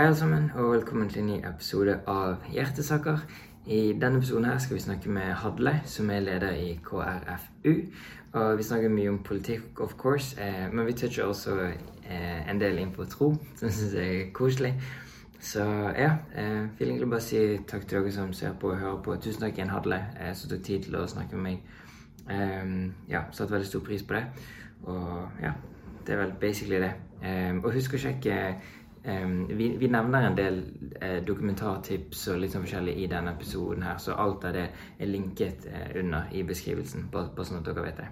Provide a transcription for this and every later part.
Hei alle sammen, og velkommen til en ny episode av Hjertesaker. I denne episoden her skal vi snakke med Hadle, som er leder i KrFU. Og vi snakker mye om politikk, of course, eh, men vi toucher også eh, en del inn på tro, som jeg er koselig. Så ja, eh, vil egentlig bare si takk til dere som ser på og hører på. Tusen takk igjen, Hadle, eh, som tok tid til å snakke med meg. Um, ja, satte veldig stor pris på det. Og ja, det er vel basically det. Um, og husk å sjekke vi, vi, nevner en del eh, dokumentartips og litt sånn forskjellig i denne episoden her, så alt av det er linket eh, under i beskrivelsen, bare, bare, sånn at dere vet det.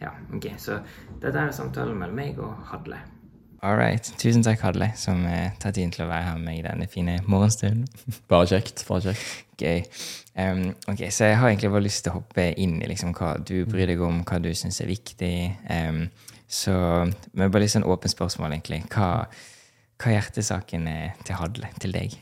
Ja, ok, Så dette er samtalen mellom meg og Hadle. All right. Tusen takk, Hadle, som eh, tar tiden til å være her med meg i denne fine morgenstunden. bare kjekt. bare kjekt. Gøy. Um, ok, Så jeg har egentlig bare lyst til å hoppe inn i liksom, hva du bryr deg om, hva du syns er viktig. Um, så med bare litt sånn åpent spørsmål, egentlig. Hva hva er hjertesaken er til Hadle, til deg?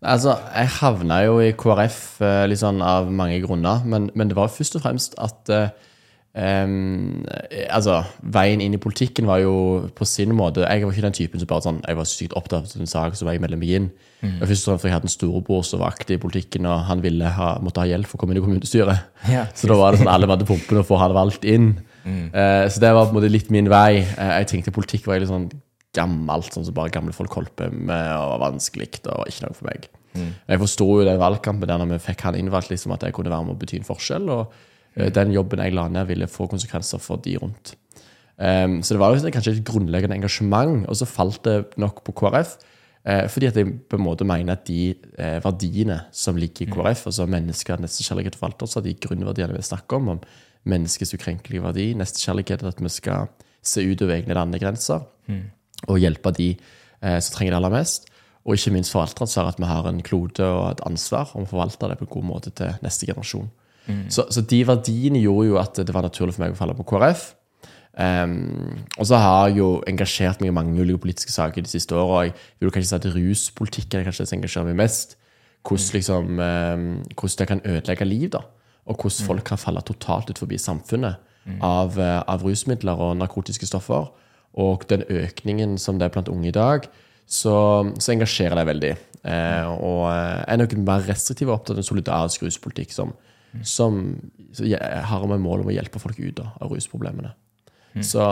Altså, Jeg havna jo i KrF eh, litt sånn av mange grunner, men, men det var først og fremst at um, altså, Veien inn i politikken var jo på sin måte Jeg var ikke den typen som bare sånn, jeg var sykt opptatt av en sak, så var jeg melder meg inn. Mm. Først og fremst fordi Jeg hadde en storebror som var aktiv i politikken, og han ville ha, måtte ha hjelp for å komme inn i kommunestyret. Ja, så da var det sånn alle hadde pumpene for å få han valgt inn. Mm. Uh, så det var på en måte litt min vei. Uh, jeg tenkte politikk var litt sånn gammelt, sånn som bare gamle folk holdt på med, og vanskelig og ikke noe for meg. Mm. Jeg forsto jo den valgkampen der når vi fikk han innvalgt, liksom, at jeg kunne være med å bety en forskjell. Og mm. den jobben jeg la ned, ville få konsekvenser for de rundt. Um, så det var jo kanskje et grunnleggende engasjement, og så falt det nok på KrF. Uh, fordi at jeg på en måte mener at de eh, verdiene som ligger i KrF, mm. altså mennesker, nestekjærlighet og forvaltelse, de grunnverdiene vi snakker om, om menneskets ukrenkelige verdi, nestekjærlighet, at vi skal se utover egne landegrenser, mm og hjelpe de eh, som trenger det aller mest. Og ikke minst forvalteransvar, at vi har en klode og et ansvar om å forvalte det på en god måte til neste generasjon. Mm. Så, så, de verdiene gjorde jo at det var naturlig for meg å falle på KrF. Um, og så har jeg jo engasjert meg i mange ulike politiske saker de siste åra. Jeg vil kanskje si at ruspolitikken er kanskje det som engasjerer meg mest. Hvordan, mm. liksom, um, hvordan det kan ødelegge liv, da. Og hvordan mm. folk kan falle totalt ut forbi samfunnet mm. av, uh, av rusmidler og narkotiske stoffer og den økningen som det er blant unge i dag, så, så engasjerer det veldig. Eh, og jeg er nok mer restriktiv og opptatt av en solidarisk ruspolitikk som, som har med mål om å hjelpe folk ut av rusproblemene. Mm. Så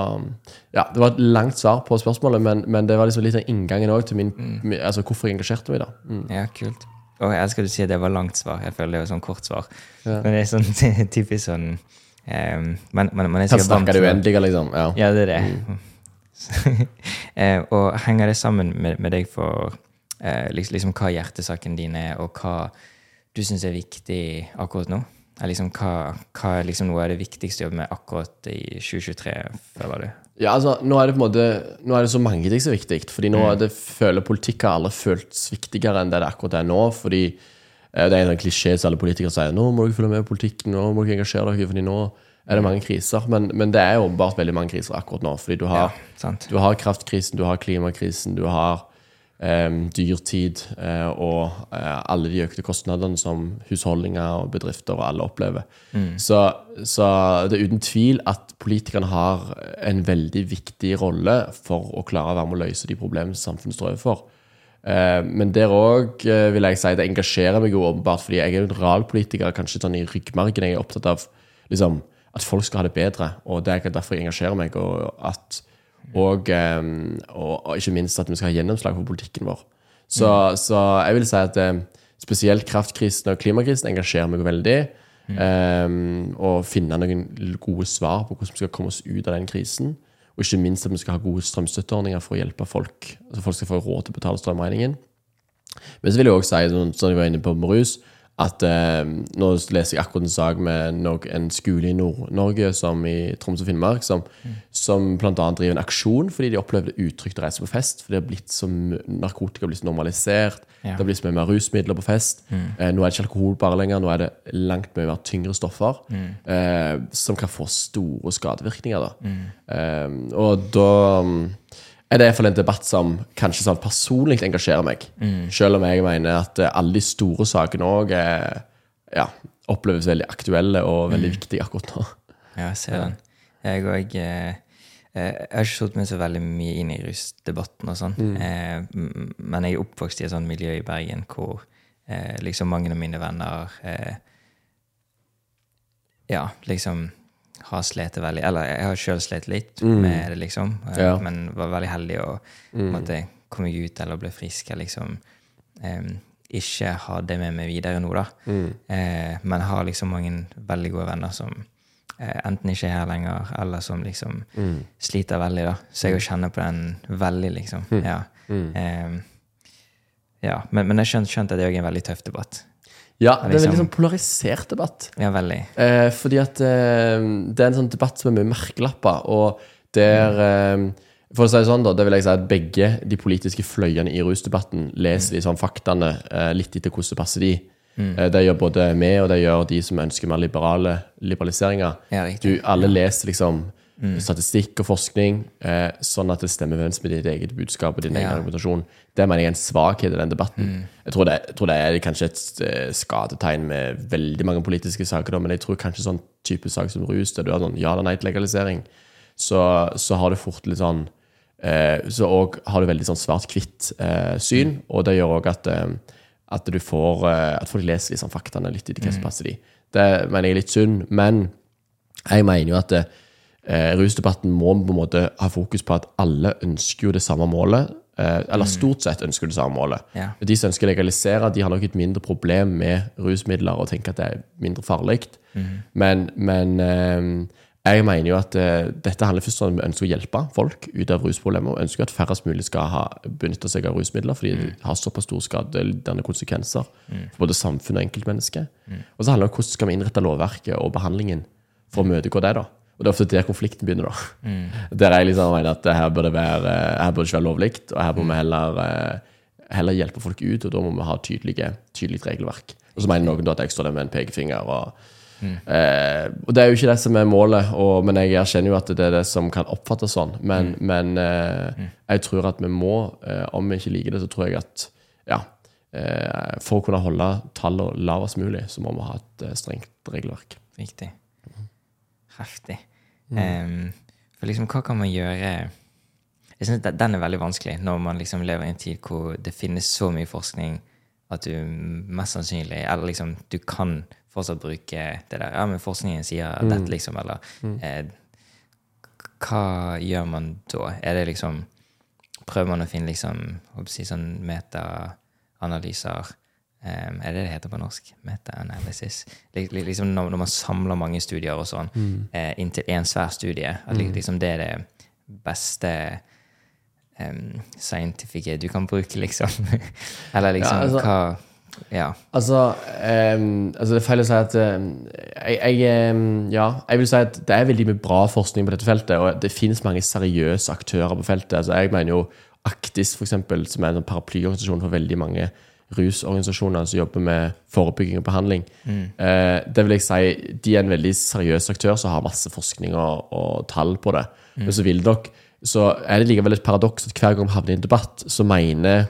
ja, Det var et langt svar på spørsmålet, men, men det var liksom litt av inngangen til min, mm. altså hvorfor jeg engasjerte meg. da. Mm. Ja, kult. Og jeg elsker du sier det var langt svar. Jeg føler det var sånn kort svar. Ja. Men det er sånn typisk sånn um, man, man, man er vant til det uendelige, liksom. Ja. ja, det er det. Eh, og henger det sammen med, med deg for eh, liksom, hva hjertesaken din er, og hva du syns er viktig akkurat nå? Liksom, hva, hva, er liksom noe av det viktigste å jobbe med akkurat i 2023, føler du? Ja, altså, nå er det på en måte Nå er det så mange ting som er viktig. fordi nå mm. det føler politikk har aldri føltes viktigere enn det det akkurat er nå. fordi eh, det er en klisjé som alle politikere sier. Nå må dere følge med i politikken, nå må dere engasjere dere, fordi nå er det mange kriser. Men, men det er åpenbart veldig mange kriser akkurat nå. Fordi du har, ja, du har kraftkrisen, du har klimakrisen, du har um, dyrtid uh, og uh, alle de økte kostnadene som husholdninger og bedrifter og alle opplever. Mm. Så, så, det er uten tvil at politikerne har en veldig viktig rolle for å klare å være med å løse de problemene samfunnet står overfor. Men der òg vil jeg si det engasjerer meg jo åpenbart, fordi jeg er en realpolitiker, kanskje sånn i ryggmargen. Jeg er opptatt av liksom, at folk skal ha det bedre. Og det er derfor jeg engasjerer meg. Og, at, og, um, og, og, ikke minst at vi skal ha gjennomslag for politikken vår. Så, mm. så jeg vil si at um, spesielt kraftkrisen og klimakrisen engasjerer meg veldig. Mm. Um, og finne noen gode svar på hvordan vi skal komme oss ut av den krisen. Og ikke minst at vi skal ha gode strømstøtteordninger for å hjelpe folk. Så folk skal få råd til å betale strømregningen. Men så vil jeg også si, sånn, som jeg var inne på med rus, at eh, Nå leser jeg akkurat en sak med en skole i Nord-Norge, som i Troms og Finnmark, som, mm. som bl.a. driver en aksjon fordi de opplever det utrygt å reise på fest. fordi det har blitt så Narkotika har blitt normalisert. Ja. Det har blitt så mye mer rusmidler på fest. Mm. Eh, nå er det ikke alkohol bare lenger, nå er det langt mye mer tyngre stoffer mm. eh, som kan få store skadevirkninger. Da. Mm. Eh, og da er det iallfall en debatt som kanskje sånn personlig engasjerer meg. Mm. Selv om jeg mener at eh, alle de store sakene òg ja, oppleves veldig aktuelle og veldig mm. viktige akkurat nå. Ja, jeg ser den. Jeg òg eh, eh, Jeg har ikke satt meg så veldig mye inn i rusdebatten og sånn. Eh, men jeg er oppvokst i et sånt miljø i Bergen hvor eh, liksom mange av mine venner eh, Ja, liksom har slitt veldig Eller jeg har sjøl slitt litt med det, liksom. Eh, Ja. Men var veldig heldig å måtte komme ut eller bli frisk. Liksom um, ikke ha det med meg videre nå, da. Eh, men har liksom mange veldig gode venner som eh, enten ikke er her lenger, eller som liksom sliter veldig, da. Så jeg kjenner på den veldig, liksom. Ja. Eh, ja. Men, men jeg skjønte, skjønt, at det er en veldig tøff debatt. Ja, det er en liksom- veldig sånn polarisert debatt. Ja, veldig. Eh, fordi at eh, det er en sånn debatt som er mye merkelapper, og der eh, For å si det sånn, da, det vil jeg si at begge de politiske fløyene i rusdebatten leser de sånn faktaene eh, litt etter hvordan det passer de. Eh, det gjør både vi og det gjør de som ønsker mer liberale liberaliseringer. Ja, Du, alle leser liksom statistikk og forskning eh, sånn at det stemmer overens med ditt eget budskap og din egen Ja. argumentasjon. Det mener jeg er en svakhet i den debatten. Jeg, tror det, jeg tror det er kanskje et eh, skadetegn med veldig mange politiske saker, da, men jeg tror kanskje sånn type sak som rus, der du har sånn ja eller nei til legalisering, så, så har du fort litt sånn eh, Så òg har du veldig sånn svart-hvitt-syn, og det gjør òg at eh, at du får eh, At folk leser liksom faktaene litt i hva som passer de. Det mener jeg er litt synd, men jeg mener jo at eh, rusdebatten må på en måte ha fokus på at alle ønsker jo det samme målet. Eh, eller stort sett ønsker det samme målet. Ja. De som ønsker å legalisere, de har nok et mindre problem med rusmidler og tenker at det er mindre farlig. Men, men eh, jeg mener jo at eh, dette handler først om at vi ønsker å hjelpe folk ut av rusproblemer. og ønsker at færrest mulig skal ha benytte seg av rusmidler, fordi de har såpass store skadelidende konsekvenser for både samfunn og enkeltmennesker. Og så handler det om hvordan skal vi innrette lovverket og behandlingen for å møtegå det. da. Og det er ofte der konflikten begynner. da. Der jeg liksom mener at her her det være, her burde ikke være lovlig, og her må vi heller, eh, heller hjelpe folk ut, og da må vi ha tydelige, tydelig regelverk. Og så mener noen da at jeg står der med en pekefinger. og Eh, og Det er jo ikke det som er målet, og, men jeg erkjenner jo at det er det som kan oppfattes sånn. Men, men eh, jeg tror at vi må, eh, om vi ikke liker det, så tror jeg at ja, eh, for å kunne holde tallet lavest mulig, så må vi ha et eh, strengt regelverk. Riktig. Heftig. Em, for liksom, hva kan man gjøre Jeg synes Den er veldig vanskelig når man liksom lever i en tid hvor det finnes så mye forskning at du mest sannsynlig Eller liksom, du kan fortsatt bruke det der Ja, men forskningen sier dette, liksom, eller eh, Hva gjør man da? Er det liksom Prøver man å finne liksom, håper jeg sånn metaanalyser? Um, er det det heter på norsk? Meta-analysis. Lik- lik- Liksom når, når man samler mange studier og sånn eh, inntil én svær studie. At liksom det er det beste um, scientifice du kan bruke, liksom. Eller liksom Ja, altså- hva Ja. Altså, um, altså Det er feil å si at ehm, jeg, jeg, ehm, Ja, jeg vil si at det er veldig mye bra forskning på dette feltet, og det finnes mange seriøse aktører på feltet. Altså Jeg mener jo Aktis, for eksempel, som er en paraplyorganisasjon for veldig mange rusorganisasjoner som jobber med forebygging og behandling. Eh, det vil jeg si, De er en veldig seriøs aktør som har masse forskning og, og tall på det. Men så vil dere så er det likevel et paradoks at hver gang vi havner i en debatt, så mener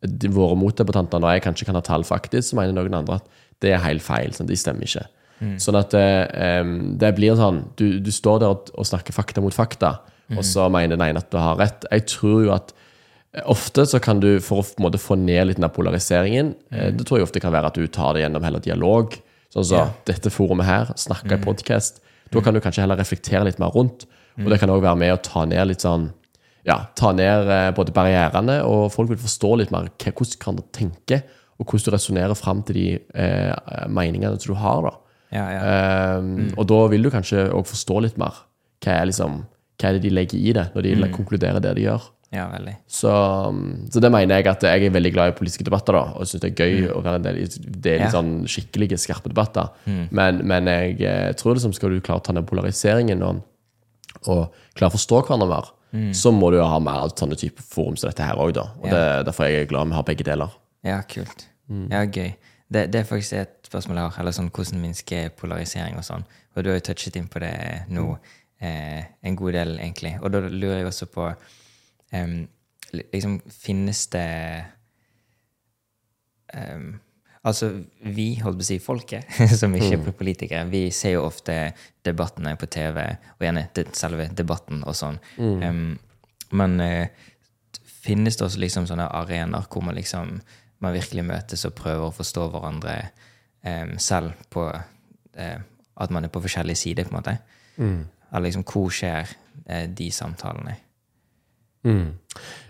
de, våre motdebattanter, når jeg kanskje kan ha tall faktisk, så mener noen andre at det er helt feil. Sånn, de stemmer ikke. Sånn at eh, det blir sånn du, du står der og, og snakker fakta mot fakta, og så mener den ene at du har rett. Jeg tror jo at Ofte så kan du, for å på en måte få ned litt den polariseringen mm. Det tror jeg ofte kan være at du tar det gjennom heller dialog. Sånn som Ja. dette forumet her, snakke i podcast. Da kan du kanskje heller reflektere litt mer rundt. Og det kan òg være med å ta ned litt sånn ja, ta ned eh, både barrierene, og folk vil forstå litt mer hvordan kan du tenke, og hvordan du resonnerer fram til de eh, meningene som du har. da. Ja, ja. Eh, Og da vil du kanskje òg forstå litt mer hva er, liksom, hva er det de legger i det, når de konkluderer det de gjør. Ja, veldig. Så, så det mener jeg at jeg er veldig glad i politiske debatter, da, og syns det er gøy å være en del i det er litt Ja. sånn skikkelige, skarpe debatter. Men, men jeg tror tror liksom skal du klare å ta ned polariseringen og, og klare å forstå hverandre mer, så må du jo ha mer av sånne type forum som dette her òg, da. Og det, derfor er jeg glad vi har begge deler. Ja, kult. Ja, gøy. Det, det er faktisk et spørsmål jeg har, eller sånn hvordan minske polarisering og sånn. Og du har jo touchet inn på det nå eh, en god del, egentlig. Og da lurer jeg også på li- Liksom, finnes det um, Altså, vi, holdt på å si folket, som ikke er politikere, vi ser jo ofte debattene på TV, og gjerne selve debatten og sånn. Um, men uh, finnes det også liksom sånne arenaer hvor man liksom man virkelig møtes og prøver å forstå hverandre um, selv på uh, at man er på forskjellige sider, på en måte? Eller liksom, hvor skjer uh, de samtalene?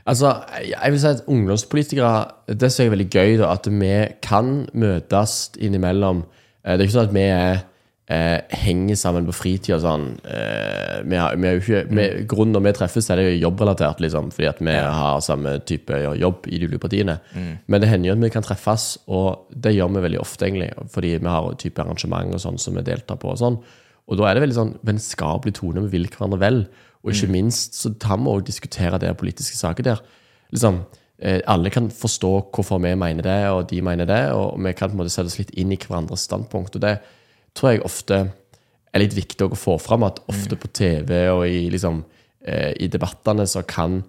Altså, jeg vil si at ungdomspolitikere Det som er veldig gøy, da, at vi kan møtes innimellom. Eh, Det er ikke sånn at vi er, eh, henger sammen på fritida sånn. Eh, vi har, vi er jo ikke, vi, grunnen når vi treffes, er det jo jobbrelatert, liksom, fordi at vi har samme type jobb i de ulike partiene. Men det hender jo at vi kan treffes, og det gjør vi veldig ofte, egentlig. Fordi vi har type arrangement og sånn som vi deltar på. og sånn. Og da er det veldig sånn vennskapelig tone, vi vil hverandre vel. Og ikke minst så tar vi òg diskutere det politiske saker der. Liksom, eh, alle kan forstå hvorfor vi mener det, og de mener det, og vi kan på en måte sette oss litt inn i hverandres standpunkt. Og det tror jeg ofte er litt viktig å få fram, at ofte på TV og i, liksom, eh, i debattene så kan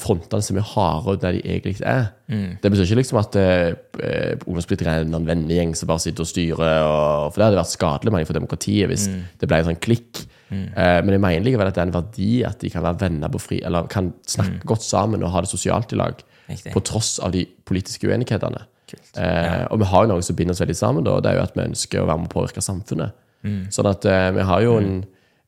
frontene som er hardere enn de egentlig er. Det betyr ikke liksom at eh, eh, ungdomspolitikere er en vennegjeng som bare sitter og styrer, og, for det hadde vært skadelig mener for demokratiet hvis det ble en sånn klikk. Eh, men jeg mener likevel at det er en verdi at de kan være venner på fri, eller kan snakke godt sammen og ha det sosialt i lag, Riktig. på tross av de politiske uenighetene. Eh, og vi har jo noe som binder oss veldig sammen, da, og det er jo at vi ønsker å være med og påvirke samfunnet. Sånn at eh, vi har jo en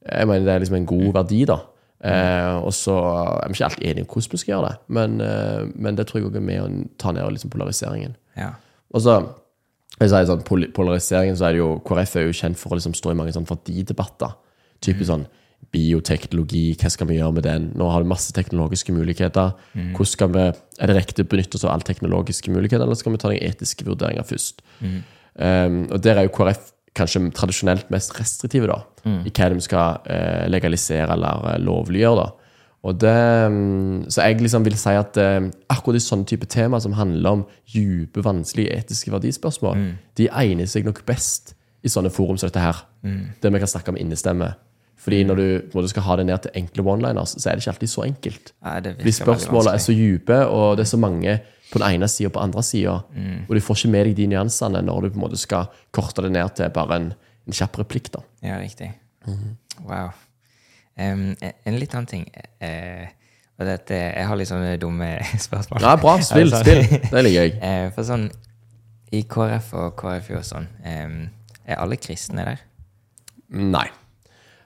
Jeg mener det er liksom en god verdi, da. Eh, og så er vi ikke helt enige om hvordan vi skal gjøre det, men, eh, men det tror jeg også er med å ta ned liksom, polariseringen. Ja. Og så jeg sier sånn, pol- Polariseringen så er det jo KrF er jo kjent for å liksom stå i mange sånn verdidebatter. Typisk sånn bioteknologi, hva skal vi gjøre med den? Nå har vi masse teknologiske muligheter. Hvordan skal vi, Er det riktig å benytte oss av alle teknologiske muligheter, eller skal vi ta den etiske vurderinger først? Um, og der er jo KrF kanskje tradisjonelt mest restriktive da, i hva de skal eh, legalisere eller eh, lovliggjøre. da. Og det, mm, så jeg liksom vil si at eh, akkurat i sånne type tema som handler om dype, vanskelige etiske verdispørsmål, de egner seg nok best i sånne forum som dette her, der vi kan snakke om innestemme. Fordi når du en skal ha det ned til enkle one-liners, så er det ikke alltid så enkelt. Nei, det Fordi spørsmålene er så dype, og det er så mange på den ene sida og på den andre sida. Mm. Og du får ikke med deg de nyansene når du på en måte skal korte det ned til bare en, en kjapp replikk. da. Ja, riktig. Wow. Um, en litt annen ting. Uh, og dette, jeg har litt sånne dumme spørsmål. Ja, bra. Spill, Altså, spill. Det liker jeg. Uh, for sånn, i KrF og KrFU og sånn, um, er alle kristne der? Nei.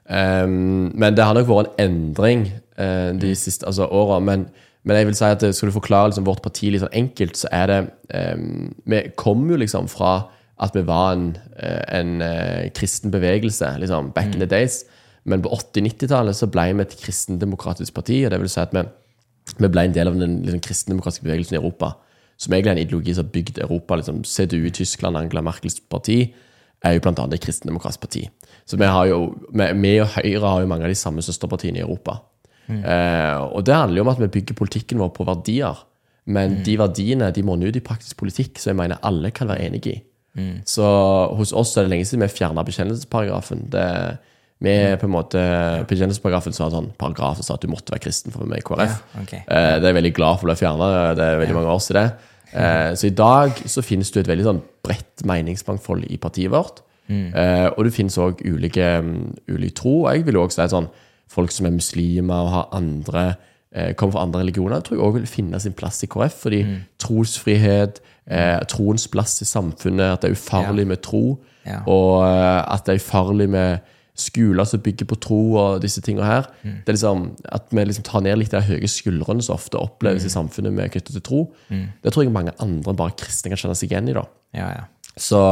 Um, men det har nok vært en endring uh, de Mm. siste altså, åra. Men, men jeg vil si at eh, skal du forklare liksom, vårt parti litt sånn enkelt, så er det um, Vi kom jo liksom fra at vi var en, eh, en uh, kristen bevegelse liksom, back in the days. Men på 80-90-tallet så ble vi et kristendemokratisk parti. og det vil si at vi, vi ble en del av den liksom, kristendemokratiske bevegelsen i Europa. Som egentlig er en ideologi som har bygd Europa. Liksom, CDU i Tyskland, Angela Merkels parti, er jo annet et kristendemokratisk parti. Så vi, har jo, vi, vi og Høyre har jo mange av de samme søsterpartiene i Europa. Eh, og det handler jo om at vi bygger politikken vår på verdier. Men de verdiene de må nå ut i praktisk politikk, så jeg mener alle kan være enig i. Så hos oss er det lenge siden vi fjerna bekjennelsesparagrafen. Det, vi er på en måte Bekjennelsesparagrafen så har sånn paragraf som sa at du måtte være kristen for å være med i KrF. Ja, okay. Eh, det er jeg veldig glad for å bli fjerna. Det er veldig mange år siden det. Eh, så i dag så finnes det et veldig sånn bredt meningsmangfold i partiet vårt. Eh, og det finnes òg ulike mm, ulik tro. Og jeg vil òg si sånn folk som er muslimer og har andre eh, kommer fra andre religioner, tror jeg òg vil finne sin plass i KrF. Fordi trosfrihet, eh, troens plass i samfunnet, at det er ufarlig med tro, Ja. og eh, at det er ufarlig med skoler som bygger på tro og disse tingene her. Det er liksom At vi liksom tar ned litt de høye skuldrene som ofte oppleves i samfunnet med knyttet til tro. Det tror jeg mange andre bare kristne kan kjenne seg igjen i. da. Ja, ja. Så,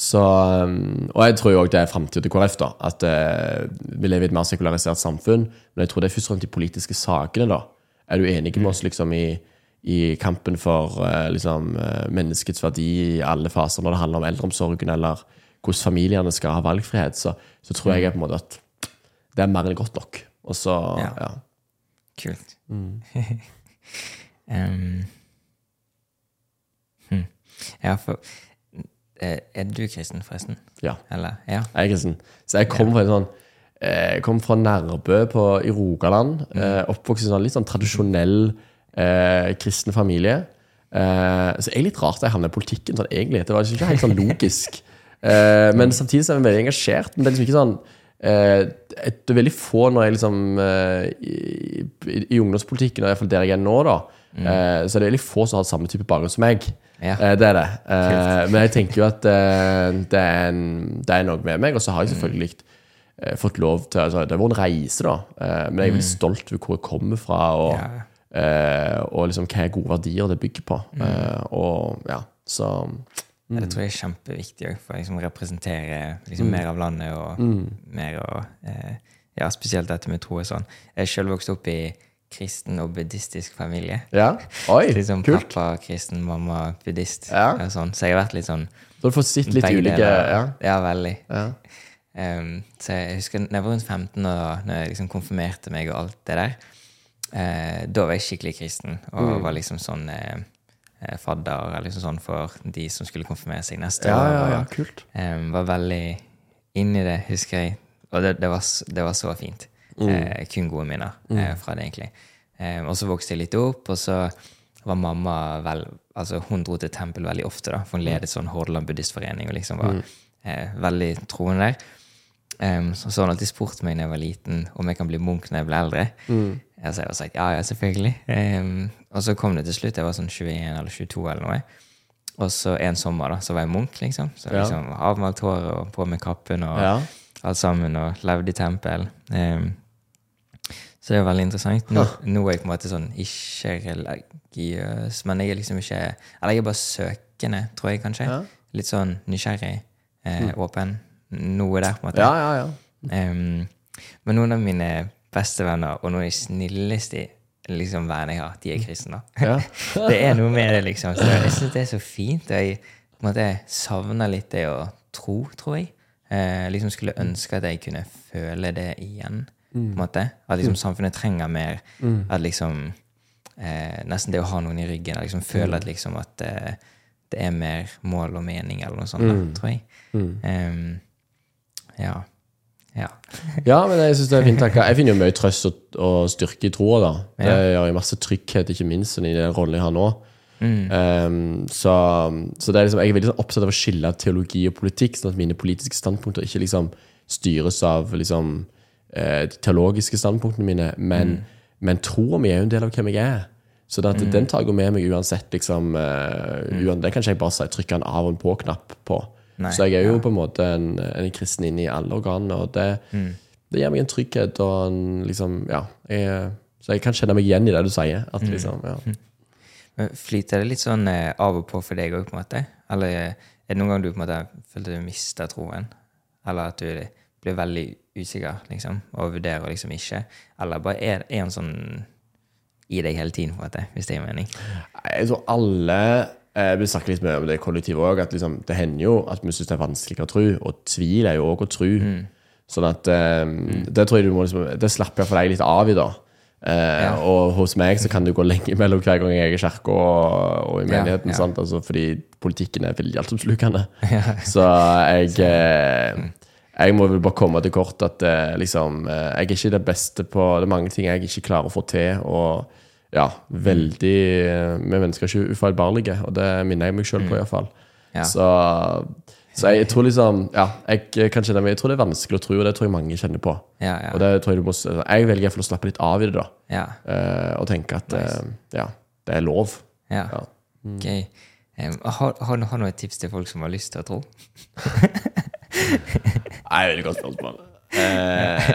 så um, Og jeg tror jo også det er framtida til KrF. da, At eh, vi lever i et mer sekularisert samfunn. Men jeg tror det er først og fremst de politiske sakene. da. Er du enig med oss liksom i, i kampen for eh, liksom, eh, menneskets verdi i alle faser, når det handler om eldreomsorgen eller hvordan familiene skal ha valgfrihet, så, så tror jeg på en måte at det er mer enn godt nok. Og så, Ja. ja. Kult. Mm. um. hm. Ja, for Er du kristen, forresten? ja. Eller? Ja. Jeg er kristen. Så jeg kom fra sånn eh, Jeg kom fra Nærbø på, i Rogaland. Eh, oppvokst i en sånn litt sånn tradisjonell eh, kristen familie. Eh, så er litt rart at jeg havner i politikken sånn egentlig. Det var liksom ikke helt sånn logisk. Eh, men samtidig så er jeg veldig engasjert. Men det er liksom ikke sånn eh, Det er veldig få når jeg liksom eh, i, i, i ungdomspolitikken, og iallfall der jeg er nå, da, eh, så er det veldig få som har samme type bakgrunn som meg. Ja. Eh, det er det. Eh, men jeg tenker jo at det, er en, det er noe med meg. Og så har jeg selvfølgelig eh, fått lov til altså, Det har vært en reise, da. Men jeg er veldig stolt over hvor jeg kommer fra, og, Ja. og liksom hva er gode verdier det bygger på. Mm. og ja, så Det tror jeg er kjempeviktig for å liksom representere liksom mer av landet og mer og Ja, spesielt dette med tro og sånn. Jeg er selv vokst opp i kristen og buddhistisk familie. Ja. Oi, Liksom kult. pappa kristen, mamma buddhist. Ja. og Sånn. Så jeg har vært litt sånn Så du får sett litt ulike ja. ja, veldig. Ja. Um, så jeg husker da jeg var rundt 15 og når jeg liksom konfirmerte meg og alt det der, uh, da var jeg skikkelig kristen og Mm. var liksom sånn eh, fadder eller liksom sånn for de som skulle konfirmere seg neste Ja, år. ja, ja, kult. Um, var veldig inn i det, husker jeg. Og det, det, var, det var så fint. Mm. Eh, kun gode minner eh, fra det, egentlig. Eh, og så vokste jeg litt opp, og så var mamma vel Altså, hun dro til tempel veldig ofte, da, for hun ledet sånn Hordaland buddhistforening og liksom var eh, veldig troende der. Um, så, så har hun alltid spurt meg når jeg var liten, om jeg kan bli munk når jeg blir eldre. Altså, jeg har sagt ja, ja, selvfølgelig. Um, og så kom det til slutt. Jeg var sånn 21 eller 22 eller noe. Og så en sommer da, så var jeg munk, liksom. Så Ja. liksom Avmalt hår og på med kappen og Ja. alt sammen, og levde i tempel. Em, så det er veldig interessant. Nå, nå er jeg på en måte sånn ikke-religiøs, men jeg er liksom ikke Eller jeg er bare søkende, tror jeg kanskje. Ja. Litt sånn nysgjerrig, eh, åpen. Noe der, på en måte. ja, ja, ja. Em, men noen av mine beste venner, og noen av de snilleste liksom, vennene jeg har, de er kristne. det er noe med det, liksom. Så jeg syns det er så fint. Og jeg på en måte savner litt det å tro, tror jeg. Eh, liksom skulle ønske at jeg kunne føle det igjen. Måte. At liksom samfunnet trenger mer. At liksom eh, Nesten det å ha noen i ryggen. At liksom føle at liksom at eh, det er mer mål og mening, eller noe sånt, da, tror jeg. Um, ja. Ja. Ja, men jeg synes det er fint takka. Jeg finner jo mye trøst og, og styrke i troa. da. Det gjør jo masse trygghet, ikke minst sånn i den rollen jeg har nå. Um, så, så det er liksom, jeg er veldig sånn opptatt av å skille teologi og politikk, sånn at mine politiske standpunkter ikke liksom styres av liksom, de teologiske standpunktene mine, men, men troa mi er jo en del av hvem jeg er. Så det at den tar jeg med meg uansett. liksom, uh, mm. Det kan ikke jeg bare si, trykke en av- og en på-knapp på. Nei, så jeg er jo på en måte en, en kristen inne i alle organene, og det, det gir meg en trygghet og en liksom Ja. Jeg, så jeg kan kjenne meg igjen i det du sier. at liksom, ja. Men Flyter det litt sånn eh, av og på for deg òg, på en måte? Eller eh, er det noen gang du på en måte følte du mista troen? Eller at du blir veldig usikker, liksom, og vurderer liksom ikke? Eller bare er, er en sånn i deg hele tiden, for at det, hvis det gir mening? Jeg tror alle eh, Vi snakker litt mer om det kollektivet òg. Liksom, det hender jo at vi syns det er vanskeligere å tro. Og tvil er jo òg å tro. Sånn at eh, Det tror jeg du må liksom Det slapper for deg litt av i, da. Eh, Og hos meg så kan det gå lenge mellom hver gang jeg er i kirka og, og i menigheten. ja. Sant? Altså, fordi politikken er veldig altoppslukende. så jeg eh, jeg må vel bare komme til kort at eh, liksom, eh, jeg er ikke det beste på Det er mange ting jeg ikke klarer å få til. Og ja, veldig eh, Vi mennesker er ikke ufeilbarlige, og det minner jeg meg sjøl på, iallfall. Ja. Så, så jeg tror liksom Ja, jeg kan kjenne meg Jeg tror det er vanskelig å tro, og det tror jeg mange kjenner på. Ja, ja. Og det tror Jeg du må Jeg velger iallfall å slappe litt av i det, da. ja. eh, og tenke at eh, ja, det er lov. ja. Ja. Gøy. Em, har, har, har du noen tips til folk som har lyst til å tro? Nei, veldig godt spørsmål. Eh,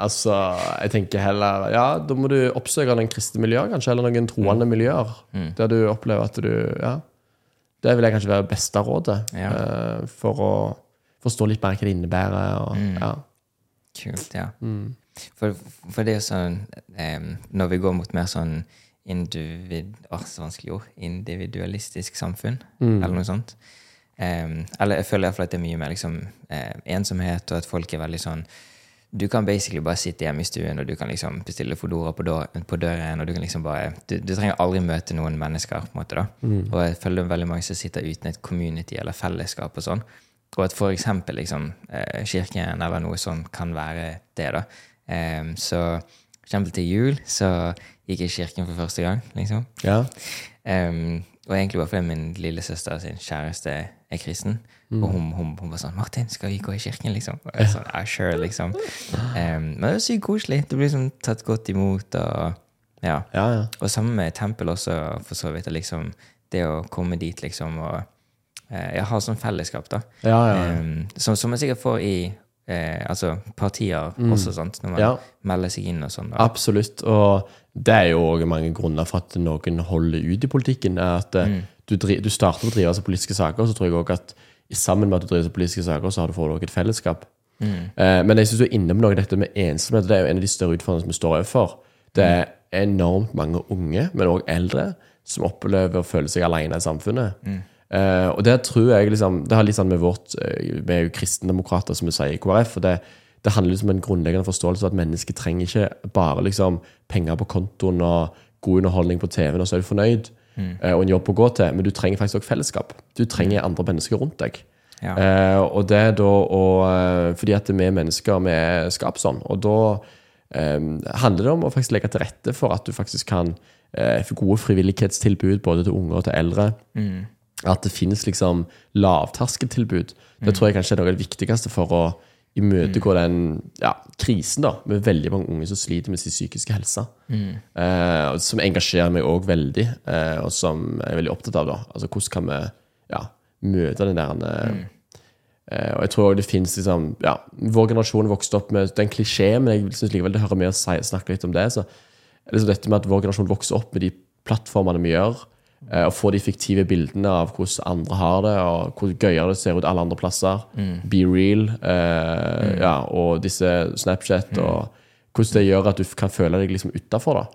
altså, jeg tenker heller Ja, da må du oppsøke noen kristne miljøer, kanskje, eller noen troende miljøer. Der du opplever at du Ja. Det vil jeg kanskje være beste rådet. Ja. eh, for å forstå litt mer hva det innebærer. Og, ja. Kult, ja. For, for det er sånn eh, Når vi går mot mer sånn individ... Åh, så vanskelig ord. Individualistisk samfunn, eller noe sånt. Em, eller jeg føler iallfall at det er mye mer liksom, eh, ensomhet, og at folk er veldig sånn Du kan basically bare sitte hjemme i stuen, og du kan liksom bestille Fodora på, på døren, og du kan liksom bare du, du trenger aldri møte noen mennesker, på en måte, da. Og jeg føler veldig mange som sitter uten et community eller fellesskap og sånn. Og at eksempel liksom, eh, kirken eller noe sånt kan være det, da. Em, så for eksempel til jul så gikk i kirken for første gang, liksom. Ja. Um, og egentlig bare fordi min lillesøster sin kjæreste er kristen. Og hun, hun, hun var sånn 'Martin, skal vi gå i kirken?' liksom. Og jeg sånn, ja, sure, liksom. Um, men det var sykt koselig. Du blir liksom tatt godt imot. og ja. Ja, ja. Og sammen med tempel også, for så vidt. Liksom, det å komme dit, liksom, og eh, jeg har sånn fellesskap, da. Ja. Um, som, som man sikkert får i eh, altså partier også, sant, når man melder seg inn og sånn. Absolutt. Og det er jo også mange grunner for at noen holder ut i politikken. er at mm. du, du starter med å drive seg politiske saker, så tror jeg også at sammen med at du driver seg politiske saker, så har du også et fellesskap. Eh, men jeg synes du er inne på noe dette med ensomhet. Det er jo en av de større utfordringene som vi står overfor. Det er enormt mange unge, men også eldre, som opplever å føle seg alene i samfunnet. Eh, og det tror jeg liksom Det har litt sånn med vårt eh, Vi er jo kristendemokrater, som vi sier i KrF. og det, det handler liksom om en grunnleggende forståelse av at mennesket trenger ikke bare liksom penger på kontoen og god underholdning på TV-en, og så er du fornøyd, mm. og en jobb å gå til. Men du trenger faktisk også fellesskap. Du trenger andre mennesker rundt deg. Ja. Eh, og det er da å eh, Fordi at vi er mennesker, vi er skapt sånn. Og da eh, handler det om å faktisk legge til rette for at du faktisk kan eh, få gode frivillighetstilbud både til unge og til eldre. At det finnes liksom lavterskeltilbud. Det tror jeg kanskje er noe av det viktigste for å imøtegå den ja, krisen da, med veldig mange unge som sliter med sin psykiske helse. Eh, som engasjerer meg òg veldig, eh, og som jeg er veldig opptatt av. da. Altså Hvordan kan vi ja, møte den der mm. eh, Og jeg tror også det fins liksom ja, Vår generasjon vokste opp med den klisjé, men jeg syns likevel det hører med å si, snakke litt om det. så liksom dette med at vår generasjon vokser opp med de plattformene vi gjør, eh, få de fiktive bildene av hvordan andre har det, og hvor gøyere det ser ut alle andre plasser. Be real. Eh, ja, og disse Snapchat, og hvordan det gjør at du kan føle deg liksom utafor.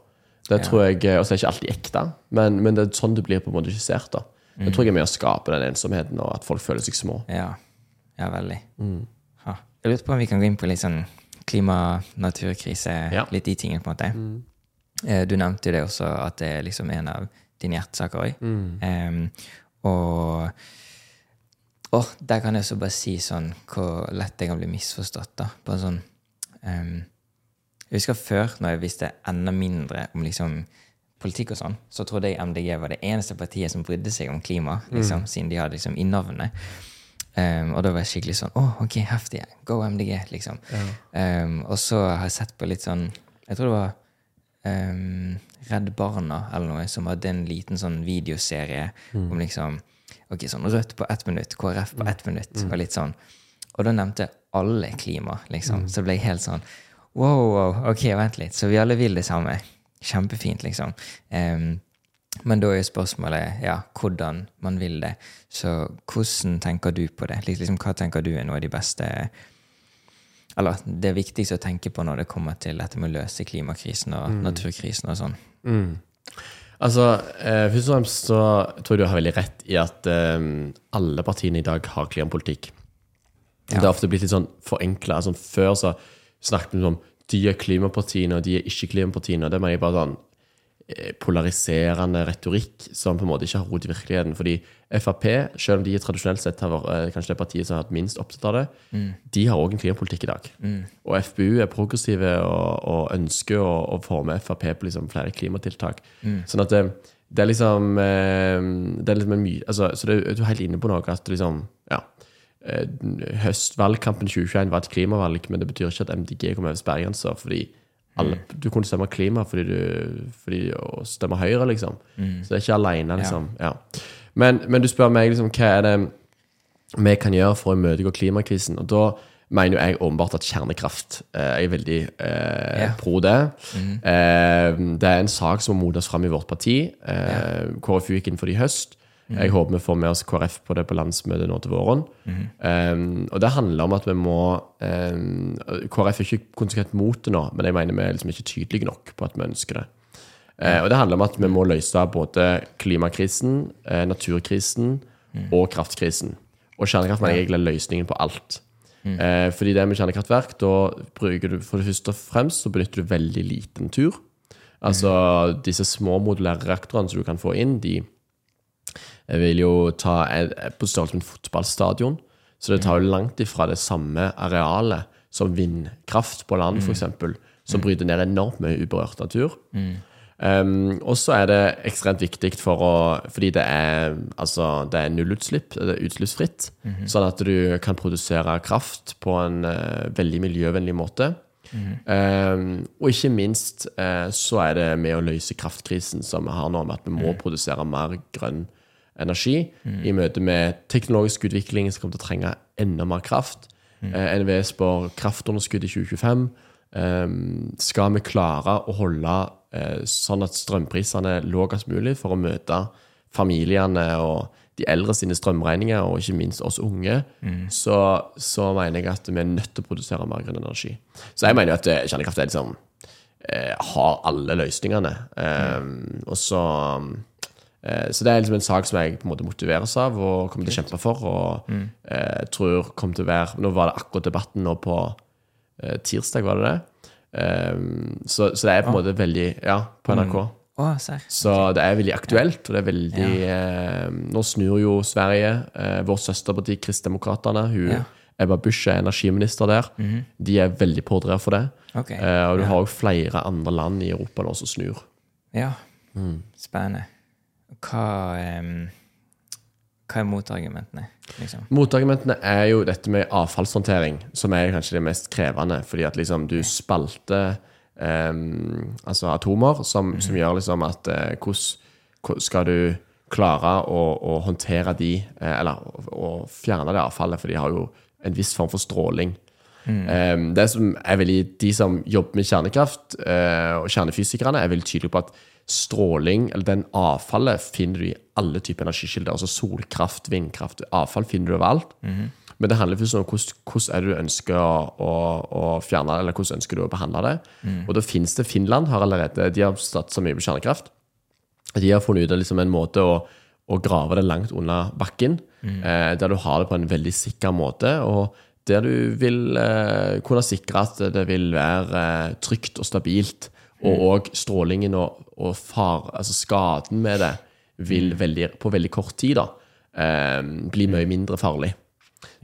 Det tror jeg, Og så er det ikke alltid ekte, men, men det er sånn det blir på en måte skissert. da. Det tror jeg er med å skape den ensomheten, og at folk føler seg små. Ja, ja veldig. Ha. Jeg lurte på om vi kan gå inn på litt sånn klima, naturkrise, Ja. litt de tingene, på en måte. Eh, Du nevnte jo det også, at det er liksom en av dine hjertesaker òg. og Åh, der kan jeg også bare si sånn hvor lett jeg kan bli misforstått, da. På en sånn um, Jeg husker før, når jeg visste enda mindre om liksom politikk og sånn, så trodde jeg MDG var det eneste partiet som brydde seg om klima, liksom, siden de hadde liksom i navnet. Um, og da var jeg skikkelig sånn Å, ok, heftig. Go MDG, liksom. Um, og så har jeg sett på litt sånn Jeg tror det var um, Redd Barna eller noe som hadde en liten sånn videoserie om liksom Ok, sånn Rødt på ett minutt, KrF på ett minutt, og litt sånn. Og da nevnte alle klima, liksom. Så ble jeg helt sånn Wow, wow, ok, vent litt. Så vi alle vil det samme. Kjempefint, liksom. Um, men da er spørsmålet ja, hvordan man vil det. Så hvordan tenker du på det? Liksom, hva tenker du er noe av de beste Eller det viktigste å tenke på når det kommer til dette med å løse klimakrisen og naturkrisen og sånn? Altså, eh, Først og fremst så tror jeg du har veldig rett i at eh, alle partiene i dag har klimapolitikk. Det har ofte blitt litt sånn forenkla. Altså, før så snakket vi om de er klimapartiene, og de er ikke klimapartiene. og Det mener jeg bare sånn eh, polariserende retorikk som på en måte ikke har rot i virkeligheten. Fordi Frp, selv om de tradisjonelt sett har vært eh, kanskje det partiet som har vært minst opptatt av det, de har òg en klimapolitikk i dag. Og FBU er progressive og, og ønsker å, å med Frp på liksom flere klimatiltak. Sånn at det, det er liksom eh, Det er liksom en mye altså, Så det, du er helt inne på noe at liksom Ja. eh, Høstvalgkampen 2021 var et klimavalg, men det betyr ikke at MDG kom over sperregrensa. Alle, du kunne stemme klima fordi du fordi å stemme Høyre, liksom. Så det er ikke alene, liksom. Ja. Men, men du spør meg liksom, hva er det vi kan gjøre for å imøtegå klimakrisen. Og da mener jo jeg åpenbart at kjernekraft eh, er veldig eh, Ja. pro det. Eh, det er en sak som må modnes fram i vårt parti. Eh, KrFU gikk inn for det i høst. Jeg håper vi får med oss KrF på det på landsmøtet nå til våren. Eh, og det handler om at vi må eh, KrF er ikke konsekvent mot det nå, men jeg mener vi er liksom ikke tydelige nok på at vi ønsker det. Eh, og det handler om at vi må løse både klimakrisen, eh, naturkrisen og kraftkrisen. Og kjernekraft mener jeg egentlig er løsningen på alt. Eh, fordi det med kjernekraftverk, da bruker du for det første og fremst så benytter du veldig liten tur. Altså disse små modulære reaktorene som du kan få inn, de vil jo ta på størrelse med en fotballstadion. Så det tar jo langt ifra det samme arealet som vindkraft på land, f.eks., som bryter ned enormt mye uberørt natur. Um, og så er det ekstremt viktig for å Fordi det er, altså, det er nullutslipp, det er utslippsfritt. Sånn at du kan produsere kraft på en uh, veldig miljøvennlig måte. Um, og ikke minst uh, så er det med å løse kraftkrisen som vi har nå, med at vi må produsere mer grønn energi i møte med teknologisk utvikling som kommer til å trenge enda mer kraft. Uh, NVE spår kraftunderskudd i 2025. Um, skal vi klare å holde eh, sånn at strømprisene er lavest mulig for å møte familiene og de eldre sine strømregninger, og ikke minst oss unge, så, så mener jeg at vi er nødt til å produsere mer grønn energi. Så jeg mener jo at eh, kjernekraft er liksom eh, har alle løsningene. Um, og så eh, Så det er liksom en sak som jeg på en måte motiveres av og kommer til å kjempe for. Og eh, tror kommer til å være Nå var det akkurat debatten nå på eh, tirsdag, var det det? Um, så, så det er på en måte veldig Ja, på NRK. Mm. Oh, Så det er veldig aktuelt, og det er veldig eh, Nå snur jo Sverige. Eh, vårt søsterparti Kristdemokraterna, hun Ja. Ebba Busch er energiminister der. De er veldig pådrivere for det. Okay. Eh, og du har jo flere andre land i Europa nå som snur. Ja. Spennende. Hva, em, hva er motargumentene, liksom? Motargumentene er jo dette med avfallshåndtering, som er kanskje det mest krevende. Fordi at liksom du spalter um, altså atomer, som, som gjør liksom at eh, hvordan skal du klare å, å håndtere de, eh, eller å, fjerne det avfallet, for de har jo en viss form for stråling. Em, det som er veldig, De som jobber med kjernekraft, uh, og kjernefysikerne, er veldig tydelige på at stråling, eller den avfallet, finner du i alle typer energikilder. Altså solkraft, vindkraft, avfall finner du overalt. Men det handler først om hvordan, hvordan er det du ønsker å, å, å fjerne det, eller hvordan ønsker du å behandle det. Og da finnes det Finland har allerede, de har satsa mye på kjernekraft. De har funnet ut liksom en måte å, å grave det langt unna bakken, eh, der du har det på en veldig sikker måte, og der du vil eh, kunne sikre at det vil være eh, trygt og stabilt, og òg strålingen og, og far, altså skaden med det vil veldig, på veldig kort tid da, eh, bli mye mindre farlig.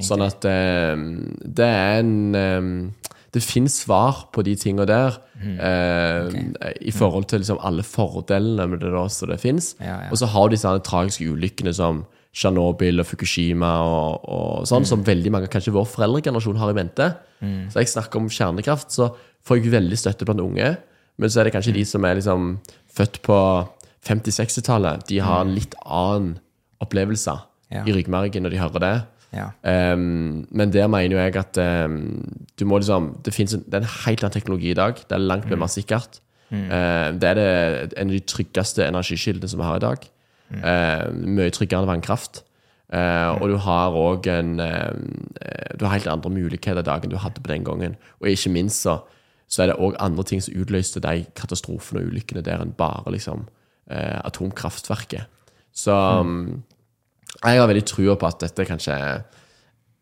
Sånn at eh, det er en eh, Det finnes svar på de tingene der okay. i forhold til liksom alle fordelene med det da, som det fins. Ja, ja. Og så har du disse tragiske ulykkene som Tsjernobyl og Fukushima og, og sånn, som veldig mange, kanskje vår foreldregenerasjon, har i mente. Så jeg snakker om kjernekraft, så får jeg veldig støtte blant unge. Men så er det kanskje de som er liksom født på 50-60-tallet. De har en litt annen opplevelse Ja. i ryggmargen når de hører det. Ja. Um, men der mener jo jeg at um, du må liksom det, en, det er en helt annen teknologi i dag. Det er langt mer sikkert. Uh, det er det, en av de tryggeste energikildene som vi har i dag. Uh, mye tryggere enn vannkraft. Uh, Og du har òg en uh, Du har helt andre muligheter i dag enn du hadde på den gangen. Og ikke minst så, så er det òg andre ting som utløste de katastrofene og ulykkene der enn bare liksom eh, atomkraftverket. Så mm. jeg har veldig trua på at dette kanskje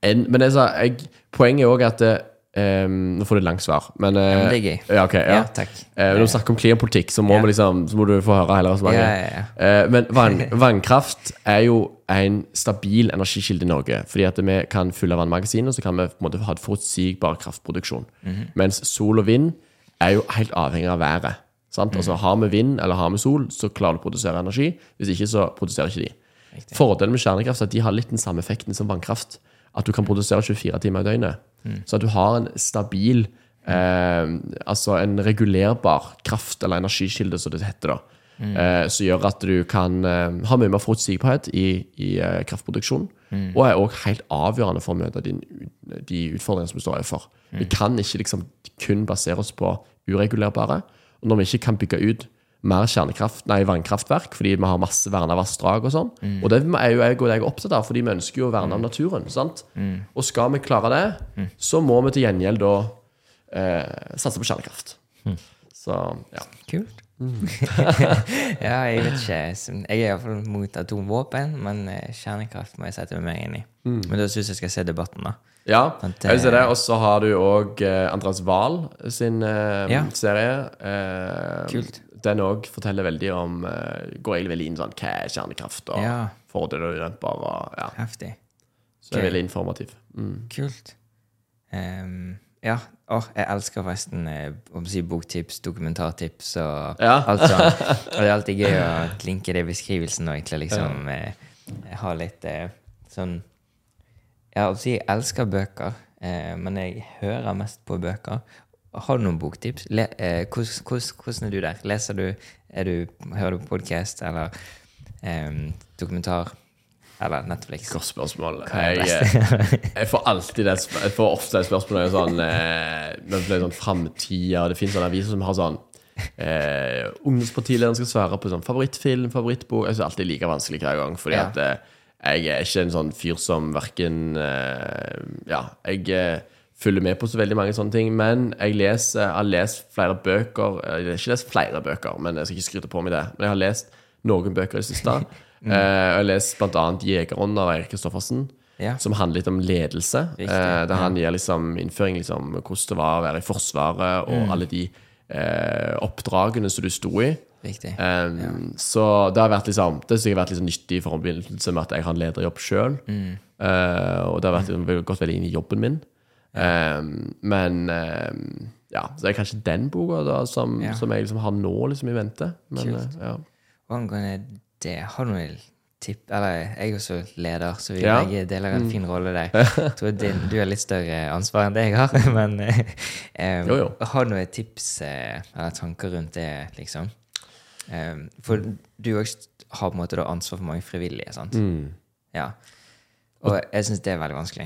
en, Men jeg, poenget er òg at det, ehm, Nå får du et langt svar, men, eh, men det er gøy. Ja, okay, ja. Ja, takk. Uh, når du snakker om klimapolitikk, så må, Ja. liksom, så må du få høre resonnementet. Ja, ja, Eh, men vann, vannkraft er jo en stabil energikilde i Norge. Fordi at vi kan fylle vannmagasinene, og så kan vi på en måte ha et forutsigbar kraftproduksjon. Mhm. Mens sol og vind er jo helt avhengig av været. Sant? Mhm. Altså Har vi vind eller har vi sol, så klarer du å produsere energi. Hvis ikke, så produserer ikke de. Fordelen med kjernekraft er at de har litt den samme effekten som vannkraft. At du kan produsere 24 timer i døgnet. Så at du har en stabil eh, Altså en regulerbar kraft- eller energikilde, som det heter. da eh, Som gjør at du kan eh, ha mye mer forutsigbarhet i, i eh, kraftproduksjonen. Og er òg helt avgjørende for å møte din, de utfordringene som vi står overfor. Vi kan ikke liksom kun basere oss på uregulerbare. Og når vi ikke kan bygge ut mer kjernekraft, nei, vannkraftverk fordi vi har masse verna vassdrag og sånn. Og det er jo jeg og deg opptatt av, fordi vi ønsker jo å verne om naturen. sant? Og skal vi klare det, så må vi til gjengjeld da eh, satse på kjernekraft. Så ja. Kult. ja, jeg vet ikke. Jeg er iallfall mot atomvåpen, men eh, kjernekraft må jeg sette meg inn i. Men da syns jeg skal se debatten, da. Ja, At, jeg vil si eh, det. Og så har du òg eh, Andreas Wahl sin eh, Ja. serie. Eh, Kult. Den òg forteller veldig om uh, Går egentlig veldig inn sånn hva er kjernekraft, og Ja. fordeler og ulemper. Og, ja. Heftig. Så det er veldig informativ. Mm. Kult. Um, Ja. Oh, jeg elsker forresten eh, om å si boktips, dokumentartips og Ja. alt sånt. Og det er alltid gøy å linke det i beskrivelsen og egentlig liksom eh, ha litt eh, sånn Ja, å si jeg elsker bøker, eh, men jeg hører mest på bøker. Har du noen boktips? Le, eh, hvordan, hvordan, hvordan er du der? Leser du, du Hører du på podcast eller eh, dokumentar? Eller Netflix? Godt spørsmål. Jeg, eh, jeg får alltid det Jeg får ofte det spørsmålet sånn eh, sånn framtida Det finnes sånne aviser som har sånn eh, Ungdomspartilederen skal svare på sånn favorittfilm, favorittbok Jeg syns alltid like vanskelig hver gang, fordi Ja. at eh, jeg er ikke en sånn fyr som verken eh, Ja, jeg eh, følger med på så veldig mange sånne ting, men jeg leser Jeg har lest flere bøker eh, Jeg har ikke lest flere bøker, men jeg skal ikke skryte på meg det. Men jeg har lest noen bøker i det siste. mm. jeg har lest blant annet 'Jegerånd' av Eirik Kristoffersen Ja. som handler litt om ledelse. Riktig, eh, der han gir liksom innføring liksom hvordan det var å være i Forsvaret, og alle de eh, oppdragene som du sto i. Riktig. Um, Så det har vært liksom Det har vært liksom nyttig i forbindelse med at jeg har en lederjobb sjøl. og det har vært, mm. gått veldig inn i jobben min. Um, men um, ja, så det er kanskje den boka da som, Ja. som jeg liksom har nå liksom i vente. Men, eh, ja. Og angående det, har du noen tipp Eller jeg er også leder, så vi Ja. Mm. begge deler en fin rolle der. Jeg tror din, du har litt større ansvar enn det jeg har, men um, Jo, jo. har du noen tips eh, eller tanker rundt det, liksom? For du òg har på en måte ansvar for mange frivillige, sant? Mm. Ja. Og jeg syns det er veldig vanskelig.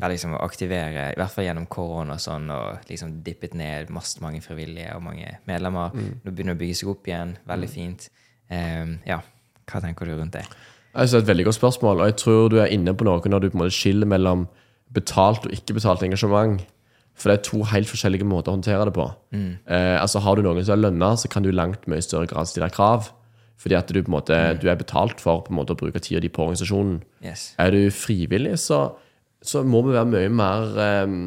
Ja, liksom Å aktivere, i hvert fall gjennom korona og sånn, og liksom dippet ned masse mange frivillige og mange medlemmer. Nå begynner det å bygge seg opp igjen. Veldig fint. Um, ja, hva tenker du rundt det? Jeg synes det er et veldig godt spørsmål, og jeg tror du er inne på noe når du på en måte skiller mellom betalt og ikke betalt engasjement. For det er to helt forskjellige måter å håndtere det på. Eh, altså Har du noen som er lønna, så kan du langt mye større grad stille krav. Fordi at du på en måte du er betalt for på en måte å bruke tida di på organisasjonen. Yes. Er du frivillig, så, så må vi være mye mer um,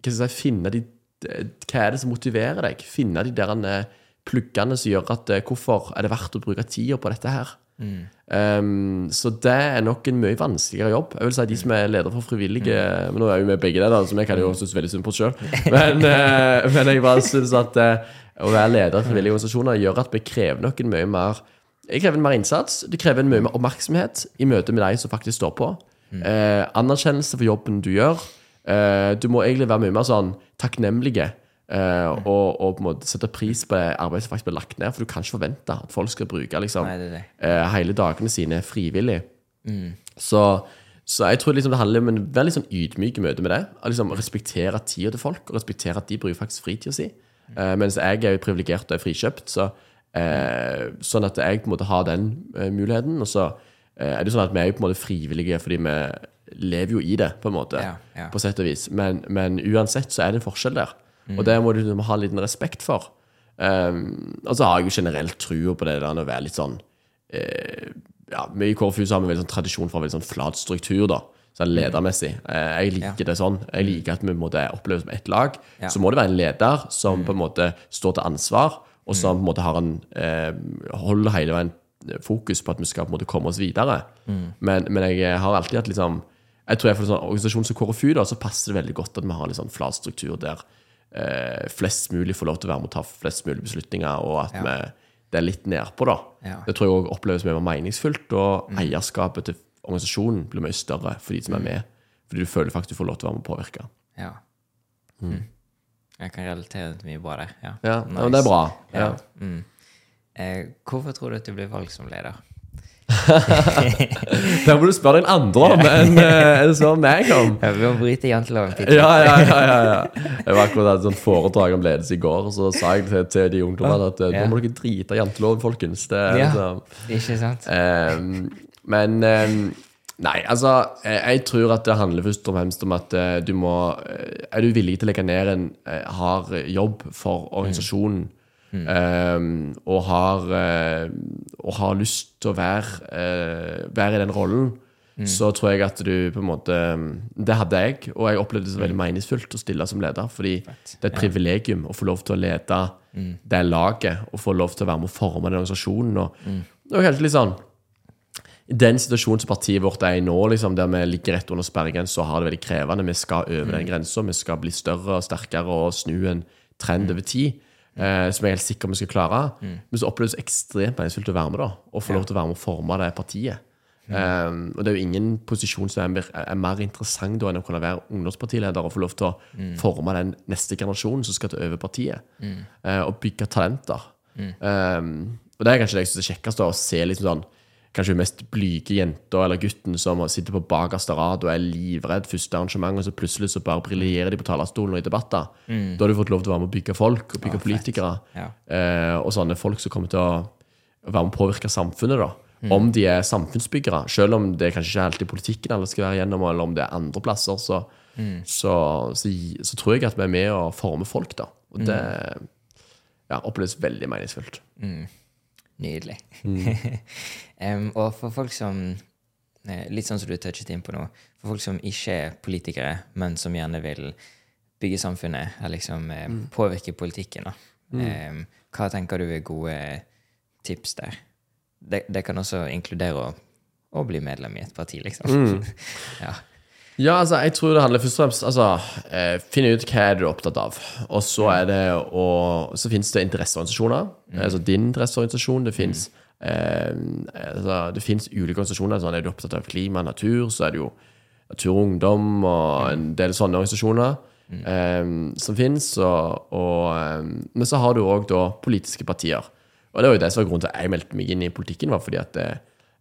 Hva skal jeg si Finne de Hva er det som motiverer deg? Finne de der eh, pluggene som gjør at eh, Hvorfor er det verdt å bruke tida på dette her? Um, så det er nok en mye vanskeligere jobb. Jeg vil si De som er leder for frivillige Men nå er jo vi begge det, da, jeg kan jo synes veldig synd på sjøl. Men, uh, men jeg bare synes at uh, å være leder i frivillige organisasjoner gjør at vi krever noen mye mer Det krever en mer innsats. Det krever en mye mer oppmerksomhet i møte med de som faktisk står på. Eh, anerkjennelse for jobben du gjør. Eh, du må egentlig være mye mer sånn takknemlige. eh, og, og på en måte sette pris på det arbeidet som faktisk blir lagt ned. For du kan ikke forvente at folk skal bruke liksom, Nei, det det. eh, hele dagene sine frivillig. Så, så jeg tror liksom det handler om en veldig sånn ydmyk møte med det. Å liksom respektere tida til folk, og respektere at de bruker faktisk fritida si. Eh, mens jeg er jo privilegert og er frikjøpt, så, eh, sånn at jeg på en måte har den eh, muligheten. Og så eh, er det sånn at vi er jo på en måte frivillige fordi vi lever jo i det, på en måte. Ja, ja. På sett og vis. Men, men uansett så er det en forskjell der. Og det må du liksom ha en liten respekt for. Um, og så har jeg jo generelt trua på det der å være litt sånn eh, ja, vi I KrFU har vi veldig sånn tradisjon for veldig sånn flat struktur, da. Sånn ledermessig. Eh, jeg liker det sånn. Jeg liker at vi en oppleves som ett lag. Ja. Så må det være en leder som på en måte står til ansvar, og som på en måte har han eh, holder hele veien fokus på at vi skal på en måte komme oss videre. Men, men jeg har alltid hatt liksom Jeg tror jeg for en sånn organisasjon som KrFU da, så passer det veldig godt at vi har en litt sånn flat struktur der eh, flest mulig får lov til å være med å ta flest mulig beslutninger, og at Ja. vi det er litt nedpå, da. Ja. Det tror jeg også oppleves mye mer meningsfullt, og eierskapet til organisasjonen blir mye større for de som er med. Fordi du føler faktisk du får lov til å være med å påvirke. Ja. Mm. Jeg kan relatere til mye bra der. Ja, Ja, ja, men det er bra. Ja. Mm. Eh, hvorfor tror du at du blir valgt som leder? Det må du spørre den andre om enn en enn spør meg om. Ja, vi må bryte janteloven. Ja, ja, ja, ja, ja. Jeg var akkurat et sånt foredrag om ledelse i går, og så sa jeg til, til de ungdommene at eh, nå må dere drite janteloven, folkens. Det Ja. liksom Ikke sant? Ehm, men ehm, Nei, altså jeg, jeg tror at det handler først og fremst om at eh, du må eh, Er du villig til å legge ned en eh, hard jobb for organisasjonen, ehm, og, har, eh, og har lyst til å være, eh, være i den rollen, så tror jeg at du på en måte Det hadde jeg, og jeg opplevde det som veldig meningsfullt å stille som leder. Fordi det er et privilegium å få lov til å lede det laget, og få lov til å være med å forme den organisasjonen. Og, og kanskje litt sånn den situasjonen som partiet vårt er i nå, liksom, der vi ligger rett under sperregrensa og har det veldig krevende, vi skal over den grensa, vi skal bli større og sterkere og snu en trend over tid, eh, som jeg er helt sikker vi skal klare. Men så oppleves det ekstremt meningsfullt å være med, da, og få lov til å være med og forme det partiet. Um, og det er jo ingen posisjon som er mer, er mer interessant da enn å kunne være ungdomspartileder og få lov til å forme den neste generasjonen som skal ta over partiet, uh, og bygge talenter. Um, og det er kanskje det jeg synes er kjekkest, da, å se liksom sånn kanskje mest blyge jenta eller gutten som sitter på bakerste rad og er livredd første arrangement, og så plutselig så bare briljerer de på talerstolen og i debatter. Da har du fått lov til å være med å bygge folk og bygge politikere. Ja. Eh, og sånne folk som kommer til å være med å påvirke samfunnet. da Om de er samfunnsbyggere, selv om det kanskje ikke er alltid politikken alle skal være gjennom, eller om det er andre plasser, så, så, så, så tror jeg at vi er med å forme folk. da Og det ja, oppleves veldig meningsfullt. Nydelig. Em, og for folk som eh, Litt sånn som du touchet inn på nå. For folk som ikke er politikere, men som gjerne vil bygge samfunnet, eller liksom mm. påvirke politikken, da. Um, hva tenker du er gode tips der? Det, det kan også inkludere å, å bli medlem i et parti, liksom. ja. Ja, altså, jeg tror det handler først og fremst altså, eh, Finne ut hva er du er opptatt av. Og så er det å Så finnes det interesseorganisasjoner. Altså din interesseorganisasjon. Det fins eh, altså, Det finnes ulike organisasjoner. Sånn, er du opptatt av klima og natur, så er det jo Natur og Ungdom og en del sånne organisasjoner eh, som fins. Eh, men så har du òg da politiske partier. Og det var jo det som var grunnen til at jeg meldte meg inn i politikken, var fordi at eh,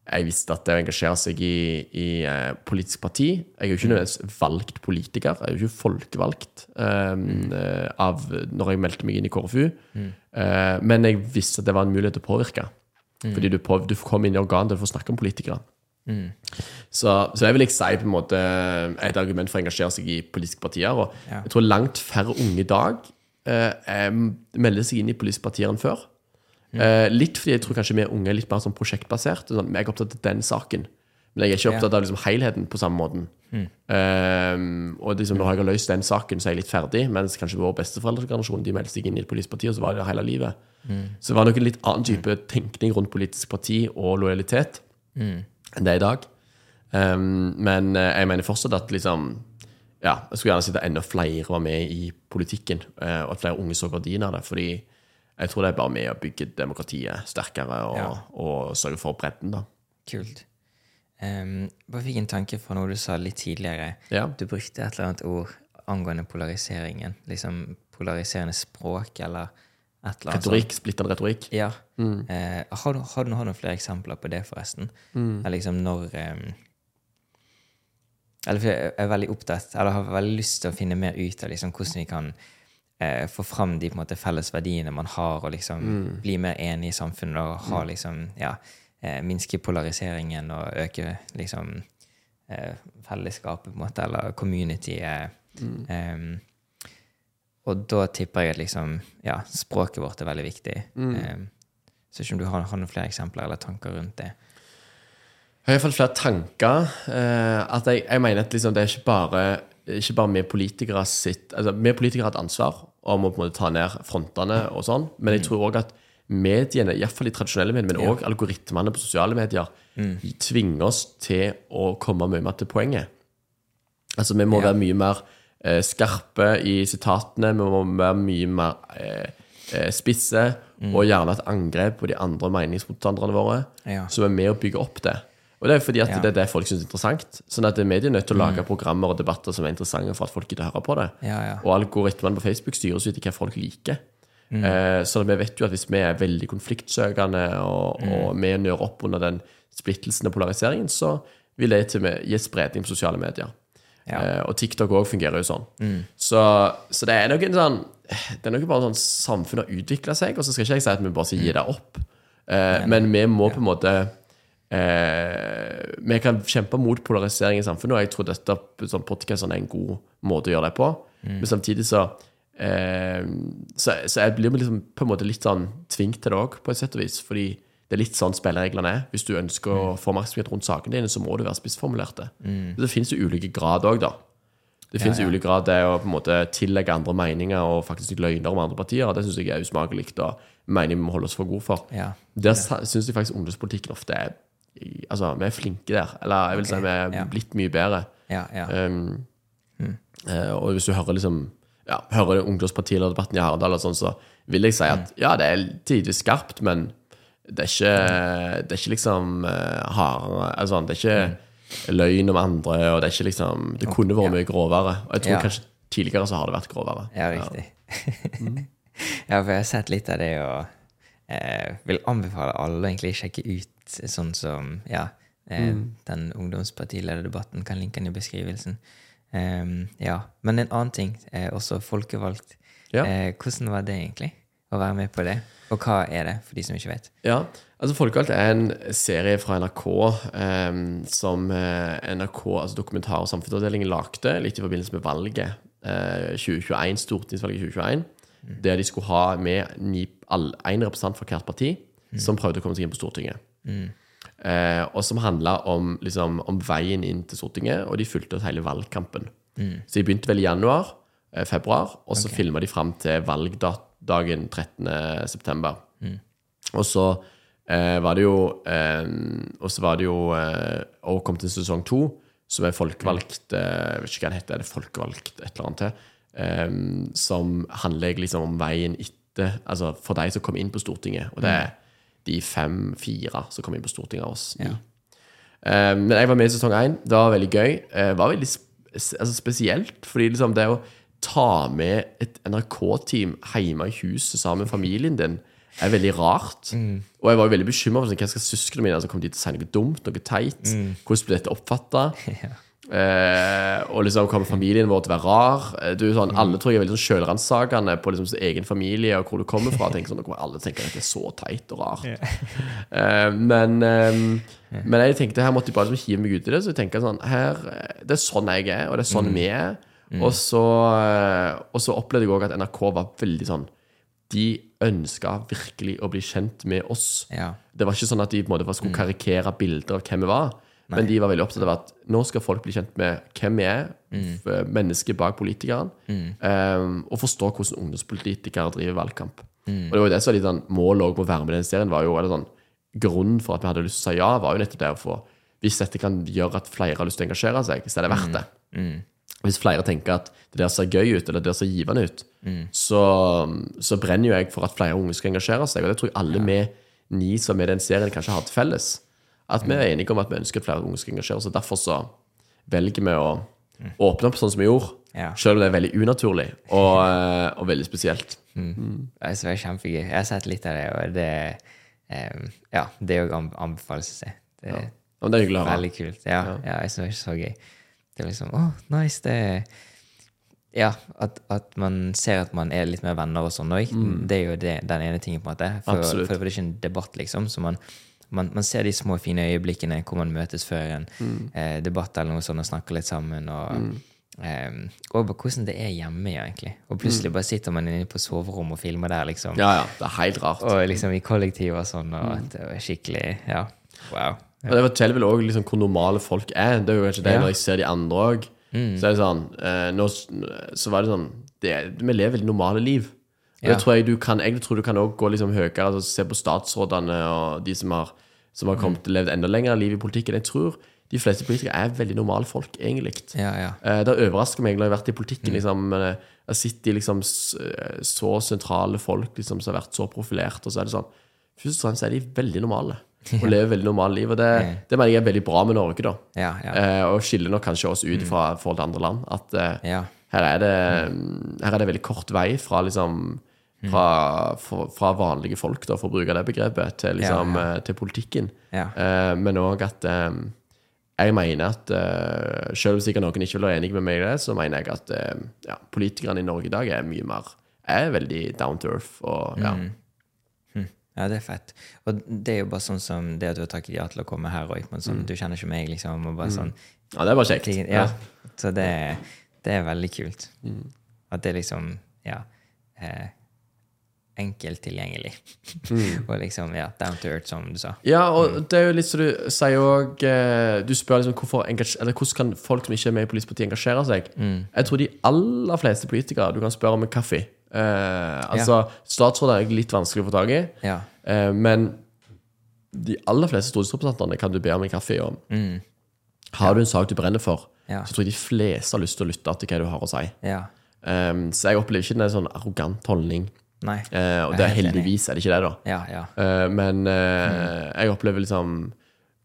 jeg visste at det å engasjere seg i, i eh, politisk parti Jeg er jo ikke nødvendigvis valgt politiker, jeg er jo ikke folkevalgt um, mm. av, når jeg meldte meg inn i KrFU. Eh, men jeg visste at det var en mulighet til å påvirke. Fordi du, på, du kom inn i organ der du får snakke om politikere. Så, så jeg vil ikke si på en måte et argument for å engasjere seg i politiske partier. Og Ja. jeg tror langt færre unge i dag eh, melder seg inn i politiske partier enn før. Eh, litt fordi jeg tror kanskje vi unge er litt mer sånn prosjektbasert. Sånn, jeg er opptatt av den saken. Men jeg er ikke opptatt av liksom, helheten på samme måten. Ehm, og liksom, når jeg har løst den saken, så er jeg litt ferdig. Mens kanskje vår besteforeldregenerasjon de meldte seg inn i et politisk parti, og så var det hele livet. Så det var nok en litt annen type tenkning rundt politisk parti og lojalitet enn det er i dag. Um, men eh, jeg mener fortsatt at liksom Ja, jeg skulle gjerne sett enda flere var med i politikken, uh, og at flere unge så verdien av det. Fordi jeg tror det er bare med å bygge demokratiet sterkere og, Ja. og sørge for bredden, da. Kult. Um, bare fikk en tanke fra noe du sa litt tidligere. Ja. Du brukte et eller annet ord angående polariseringen. Liksom polariserende språk, eller et eller annet. Retorikk, splittende retorikk. Ja. Ja. Uh, har, du, har, du, har du noen flere eksempler på det, forresten? Eller liksom når um, Eller for jeg er veldig opptatt, eller har veldig lyst til å finne mer ut av liksom, hvordan vi kan eh, få fram de på en måte, felles verdiene man har, og liksom bli mer enig i samfunnet og ha liksom ja, eh, minske polariseringen og øke liksom eh, fellesskapet, på en måte, eller communityet. Em, og da tipper jeg at liksom, ja, språket vårt er veldig viktig. Em, så ikke om du har, har noen flere eksempler eller tanker rundt det. Jeg har iallfall flere tanker. Eh, at jeg, jeg mener at liksom, det er ikke bare ikke bare vi politikere sitt altså Vi politikere har et ansvar om å på en måte ta ned frontene og sånn, men jeg tror òg at mediene, iallfall de tradisjonelle mediene, men òg algoritmene på sosiale medier, tvinger oss til å komme mye mer til poenget. Altså, vi må Ja. være mye mer eh, skarpe i sitatene, vi må være mye mer eh, spisse, spisse, og gjerne et angrep på de andre meningsmotstanderne våre, Ja. som er med å bygge opp det. Og det er fordi at Ja. det er det folk syns er interessant. Sånn at mediene er nødt til å lage programmer og debatter som er interessante for at folk gidder høre på det. Ja, ja. Og algoritmene på Facebook styres ut i hva folk liker. Eh, så vi vet jo at hvis vi er veldig konfliktsøkende, og, og vi nører opp under den splittelsen og polariseringen, så vil det til med gi spredning på sosiale medier. Eh, og TikTok òg fungerer jo sånn. Så, så det er nok en sånn Det er nok bare sånn samfunnet har utvikla seg, og så skal ikke jeg si at vi bare skal gi det opp. Eh, men vi må på en måte eh, Vi kan kjempe mot polarisering i samfunnet, og jeg tror dette sånn podkast er en god måte å gjøre det på. Men samtidig så eh, så, så jeg blir liksom på en måte litt sånn tvunget til det òg, på et sett og vis. Fordi det er litt sånn spillereglene er. Hvis du ønsker å få oppmerksomhet rundt sakene dine, så må du være spissformulerte. Men Det finnes jo ulike grad òg, da. Det finnes ja. ulik grad det å på en måte tillegge andre meninger og faktisk løgner om andre partier. Det syns jeg er usmakelig og mener vi må holde oss for gode for. Ja. Der syns jeg faktisk ungdomspolitikken ofte er Altså, vi er flinke der. Eller jeg vil si vi er ja. blitt mye bedre. Ja, ja. Um, eh, og hvis du hører liksom ja, hører ungdomspartilederdebatten i Hardal, og sånn, så vil jeg si at ja, det er tidvis skarpt, men det er ikke, det er ikke liksom uh, hardere altså, Det er ikke løgn om andre, og det er ikke liksom Det kunne vært mye grovere. Og jeg tror kanskje tidligere så har det vært grovere. Ja, riktig. ja, for jeg har sett litt av det, og eh, vil anbefale alle å egentlig sjekke ut sånn som Ja, eh, den ungdomspartilederdebatten kan linke den i beskrivelsen. Um, ja. Men en annen ting, eh, også folkevalgt. Ja. Eh, hvordan var det egentlig å være med på det? Og hva er det, for de som ikke vet? Ja, altså Folkevalgt er en serie fra NRK eh, som eh, NRK, altså Dokumentar- og samfunnsavdelingen, lagde litt i forbindelse med valget eh, 2021, stortingsvalget 2021. Der de skulle ha med ni, all, en representant fra hvert parti som prøvde å komme seg inn på Stortinget. Eh, og som handla om, liksom, om veien inn til Stortinget, og de fulgte ut hele valgkampen. Så de begynte vel i januar, eh, februar, og så filma de fram til valgdagen 13. september. Og så eh, var det jo eh, Og så var det jo eh, Og kom til sesong to, som er folkevalgt eh, Jeg vet ikke hva det heter, er det folkevalgt et eller annet til? Som handler liksom om veien etter Altså for de som kom inn på Stortinget. Og det er de fem-fire som kom inn på Stortinget av oss. Ja. Um, men jeg var med i sesong én. Det var veldig gøy. Det var veldig sp altså spesielt, fordi liksom det å ta med et NRK-team hjemme i huset sammen med familien din er veldig rart. Og jeg var jo veldig bekymra for sånn, hva skal søsknene mine altså, Kommer de til å si noe dumt, noe teit? Hvordan blir dette oppfatta? Eh, og liksom kommer familien vår til å være rar? Eh, Du, sånn, Alle tror jeg er veldig sånn sjølransakende på liksom, sin egen familie og hvor du kommer fra. Tenker sånn, alle tenker at det er så teit og rart. Eh, men, eh, men jeg tenkte her måtte jeg bare liksom hive meg ut i det. Så jeg tenker sånn her, eh, Det er sånn jeg er, og det er sånn vi er. Og, så, eh, og så opplevde jeg òg at NRK var veldig sånn De ønska virkelig å bli kjent med oss. Ja. Det var ikke sånn at de på en måte skulle karikere bilder av hvem vi var. Men de var veldig opptatt av at nå skal folk bli kjent med hvem vi er, mm. mennesket bak politikeren, eh, og forstå hvordan ungdomspolitikere driver valgkamp. Og det var jo det som var litt sånn målet med å være med i den serien. var jo eller sånn, Grunnen for at vi hadde lyst til å si ja, var jo nettopp det å få Hvis dette kan gjøre at flere har lyst til å engasjere seg, så er det verdt det. Hvis flere tenker at det der ser gøy ut, eller det der ser givende ut, så, så brenner jo jeg for at flere unge skal engasjere seg. Og det tror jeg alle vi ni som er med i den serien, kanskje har til felles. At vi er enige om at vi ønsker at flere unge skal engasjere seg. Derfor så velger vi å åpne opp sånn som vi gjorde. Ja. Selv om det er veldig unaturlig og, eh, og veldig spesielt. Det er kjempegøy. Jeg har sett litt av det, og det um, Ja, det er jo anbefales å se. Det er Og det er hyggelig å høre. veldig kult. Ja, ja. jeg syns det er så gøy. Det er liksom Å, nice. Det Ja, at, at man ser at man er litt mer venner og sånn òg. Det er jo det, den ene tingen, på en måte. For, for, for det er ikke en debatt, liksom. Så man, man, man ser de små, fine øyeblikkene hvor man møtes før en eh, debatt eller noe sånt og snakker litt sammen. Og, eh, og bare hvordan det er hjemme, egentlig. Og plutselig bare sitter man inne på soverommet og filmer der, liksom. Ja, ja. Det er helt rart. Og liksom i kollektiv og sånn, og det var skikkelig Ja. Wow. Og det forteller vel òg liksom hvor normale folk er. Det er jo kanskje det Ja. når jeg ser de andre òg. Så er det sånn eh, nå, Så var det sånn det, Vi lever veldig normale liv. Og Ja. det tror jeg du kan Jeg tror du kan også gå liksom høyere altså Se på statsrådene og de som har, som har kommet, levd enda lengre liv i politikken. Jeg tror de fleste politikere er veldig normale folk, egentlig. Ja, ja. Eh, Det overrasker meg når jeg har vært i politikken. Liksom, eh, jeg har sittet i liksom eh, så sentrale folk liksom, som har vært så profilert, og så er det sånn Først og fremst er de veldig normale og lever veldig normale liv. Og det, det mener jeg er veldig bra med Norge, da. Ja, ja. Eh, og skiller nok kanskje oss ut fra forhold til andre land. At eh, her, er det, her er det veldig kort vei fra liksom fra, fra, fra vanlige folk, da, for å bruke det begrepet, til, liksom, Ja, ja. til politikken. Ja. Uh, men òg at eh, jeg mener at uh, selv om sikkert noen ikke vil være enig med meg i det, så mener jeg at uh, ja, politikerne i Norge i dag er mye mer er veldig down to earth. Og, ja. Ja, det er fett. Og det er jo bare sånn som det at du har takket ja til å komme her òg. Sånn, Du kjenner ikke meg, liksom. Og bare sånn ja, det er bare kjekt. Ja. Så det, det er veldig kult. Mm. At det liksom Ja. Eh, enkelt tilgjengelig. og liksom, ja, down to earth, som du sa. Ja, og det er jo litt som du sier òg Du spør liksom hvorfor eller hvordan kan folk som ikke er med i politisk parti, engasjere seg. Jeg tror de aller fleste politikere du kan spørre om en kaffe. Eh, altså, Statsråder er litt vanskelig å få tak i, Ja. eh, men de aller fleste stortingsrepresentantene kan du be om en kaffe om. Har du en sak du brenner for, Ja. så tror jeg de fleste har lyst til å lytte til hva du har å si. Ja. Um, så jeg opplever ikke en sånn arrogant holdning. Nei. Eh, og det er heldigvis er det ikke det, da. Ja, ja. Eh, men eh, jeg opplever liksom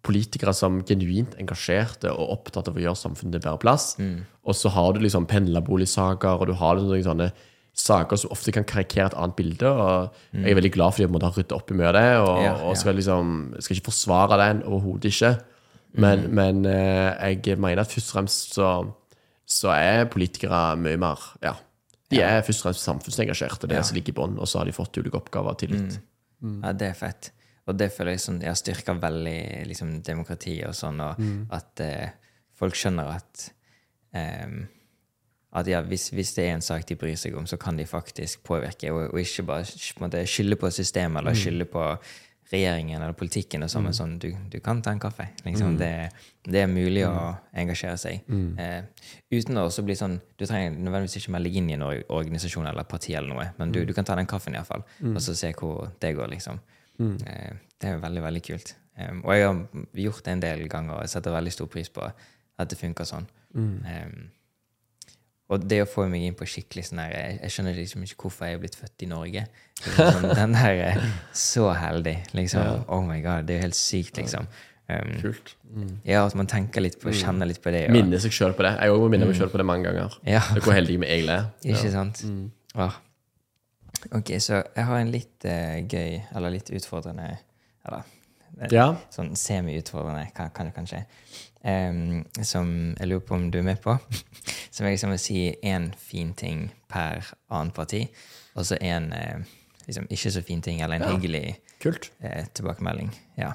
politikere som genuint engasjerte og opptatt av å gjøre samfunnet til bedre plass. Mm. Og så har du liksom pendlerboligsaker, og du har liksom sånne saker som ofte kan karikere et annet bilde. Og jeg er veldig glad for at de har ryddet opp i mye av det. Og, Mm. Ja, og skal liksom skal ikke forsvare den overhodet ikke. Men, Mm. men eh, jeg mener at først og fremst så, så er politikere mye mer Ja. De er først og fremst samfunnsengasjerte. Det er som ligger i bånn. Og så har de fått ulike oppgaver og tillit. Ja, det er fett. Og det føler jeg som jeg har styrka veldig liksom, demokratiet og sånn, og at eh, folk skjønner at um, at ja, hvis, hvis det er en sak de bryr seg om, så kan de faktisk påvirke, og, og ikke bare skylde på systemet eller skylde på regjeringen eller politikken. og sånn, mm. sånn, du, du kan ta en kaffe. Liksom. Det, det er mulig å engasjere seg. Eh, uten å også bli sånn Du trenger nødvendigvis ikke melde inn i en organisasjon eller parti, eller noe, men du, du kan ta den kaffen iallfall, mm. og så se hvor det går. liksom. Eh, det er veldig, veldig kult. Um, og jeg har gjort det en del ganger, og jeg setter veldig stor pris på at det funker sånn. Um, og det å få meg inn på skikkelig sånn her Jeg, jeg skjønner liksom ikke hvorfor jeg er blitt født i Norge. Sånn, den der eh, Så heldig, liksom. Oh my god, det er jo helt sykt, liksom. Um, Kult. ja, at man tenker litt på, kjenner litt på det. Og, minner seg sjøl på det. Jeg òg må minne meg sjøl på det mange ganger. Ja. Det Hvor heldig vi egentlig er. Ikke sant? Ah. Ok, så jeg har en litt uh, gøy, eller litt utfordrende Eller eh, Ja. sånn semi-utfordrende, kan, kan det kanskje, em, som jeg lurer på om du er med på. som jeg liksom vil si én fin ting per annet parti, og så én eh, liksom ikke så fin ting, eller en hyggelig Kult. eh, tilbakemelding. Ja.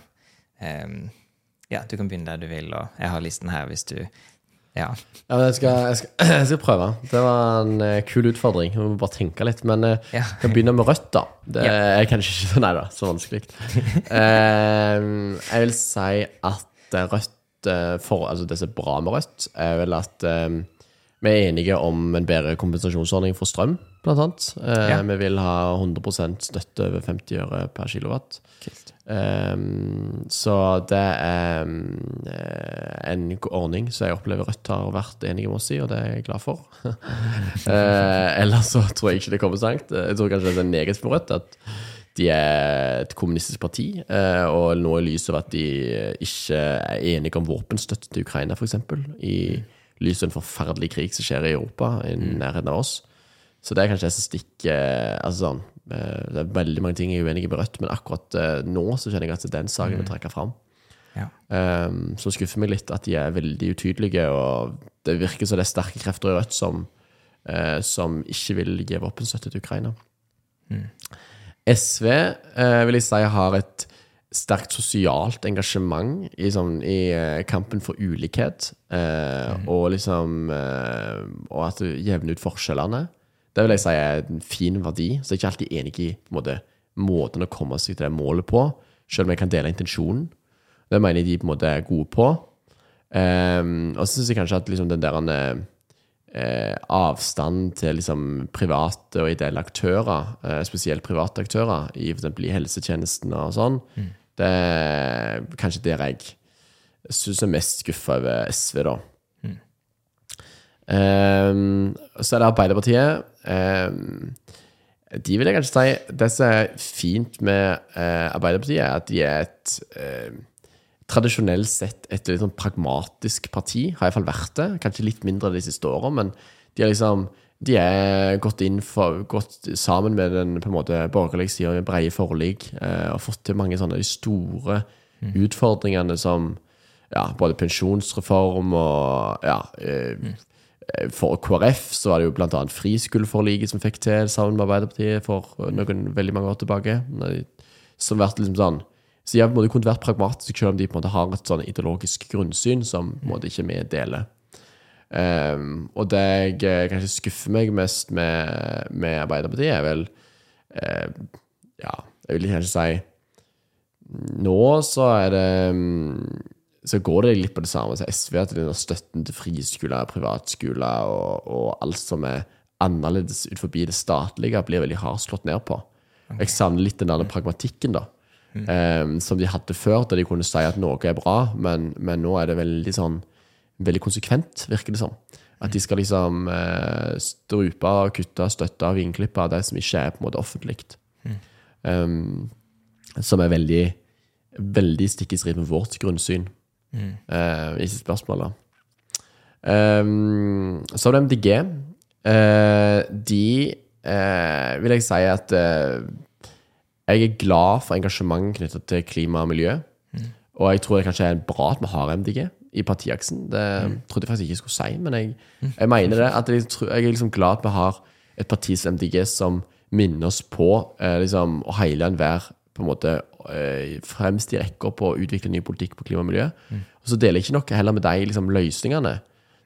Um, ja, du kan begynne der du vil, og jeg har listen her hvis du Ja. Ja, jeg, skal, jeg, skal, jeg skal prøve. Det var en uh, kul utfordring. Jeg må bare tenke litt. Men uh, Ja. jeg kan begynne med rødt, da. Det Ja. er kanskje ikke så, nei da, så vanskelig. uh, jeg vil si at rødt for, Altså det som er bra med rødt, er vel at um, vi er enige om en bedre kompensasjonsordning for strøm, blant annet. Eh, Ja. Vi vil ha 100% støtte over 50 øre per kilowatt. Um, så det er um, eh, en ordning som jeg opplever Rødt har vært enige med oss i, og det er jeg glad for. uh, ellers så tror jeg ikke det kommer så langt. Jeg tror kanskje det er negativt for Rødt at de er et kommunistisk parti, eh, og nå i lys av at de ikke er enige om våpenstøtte til Ukraina, f.eks., i lys av en forferdelig krig som skjer i Europa, i nærheten av oss. Så det er kanskje det som stikker altså sånn, eh, Det er veldig mange ting jeg er uenig med Rødt, men akkurat eh, nå så kjenner jeg at det er den saken jeg trekker trekke fram. Ja. Um, så skuffer meg litt at de er veldig utydelige, og det virker som det er sterke krefter i Rødt som, uh, som ikke vil gi våpenstøtte til Ukraina. SV eh, vil jeg si har et sterkt sosialt engasjement i, sånn, i eh, kampen for ulikhet, eh, og liksom eh, Og at du jevner ut forskjellene. Det vil jeg si er en fin verdi. Så jeg er ikke alltid enig i på en måte, måten å komme seg til det målet på, selv om jeg kan dele intensjonen. Det mener jeg de på en måte er gode på. Um, og så syns jeg kanskje at liksom den der eh, avstand til liksom private og ideelle aktører, eh, spesielt private aktører, i f.eks. i helsetjenesten og sånn, det er kanskje der jeg syns er mest skuffa over SV, da. Um, så er det Arbeiderpartiet. Um, de vil jeg kanskje si Det som er fint med eh, Arbeiderpartiet, er at de er et eh, tradisjonelt sett et litt sånn pragmatisk parti. Har iallfall vært det. Kanskje litt mindre de siste åra, men de har liksom de er gått for, gått sammen med den på en måte borgerlige sida med brede forlik eh, og fått til mange sånne de store utfordringene som ja, både pensjonsreform og ja, eh, for KrF så var det jo blant annet friskoleforliket som fikk til sammen med Arbeiderpartiet for noen veldig mange år tilbake. Som vært liksom sånn Så de har på en måte kunnet vært pragmatiske, selv om de på en måte har et sånn ideologisk grunnsyn som på en måte ikke vi deler. Um, og det jeg eh, kanskje skuffer meg mest med, med Arbeiderpartiet, er vel uh, Ja, jeg vil kanskje si Nå så er det mm, så går det litt på det samme som SV, at den der støtten til friskoler, privatskoler og, og alt som er annerledes ut forbi det statlige, blir veldig hardt slått ned på. Jeg savner litt den der pragmatikken, da. Eh, som de hadde før, der de kunne si at noe er bra, men, men nå er det veldig sånn veldig konsekvent, virker det som. At de skal liksom eh, strupe, kutte, støtte og vingeklippe det som ikke er på en måte offentlig. Um, som er veldig, veldig stikk i strid med vårt grunnsyn eh, i spørsmålet. Um, så har du MDG. Uh, de uh, vil jeg si at eh, jeg er glad for engasjement knyttet til klima og miljø. Og jeg tror det kanskje er bra at vi har MDG i partiaksen. Det trodde jeg faktisk ikke jeg skulle si, men jeg, jeg mener det. At jeg, jeg er liksom glad at vi har et parti som MDG som minner oss på eh, liksom, å heile enhver på en måte eh, fremst i rekka på å utvikle ny politikk på klima og miljø. Og så deler jeg ikke noe heller med de liksom, løsningene.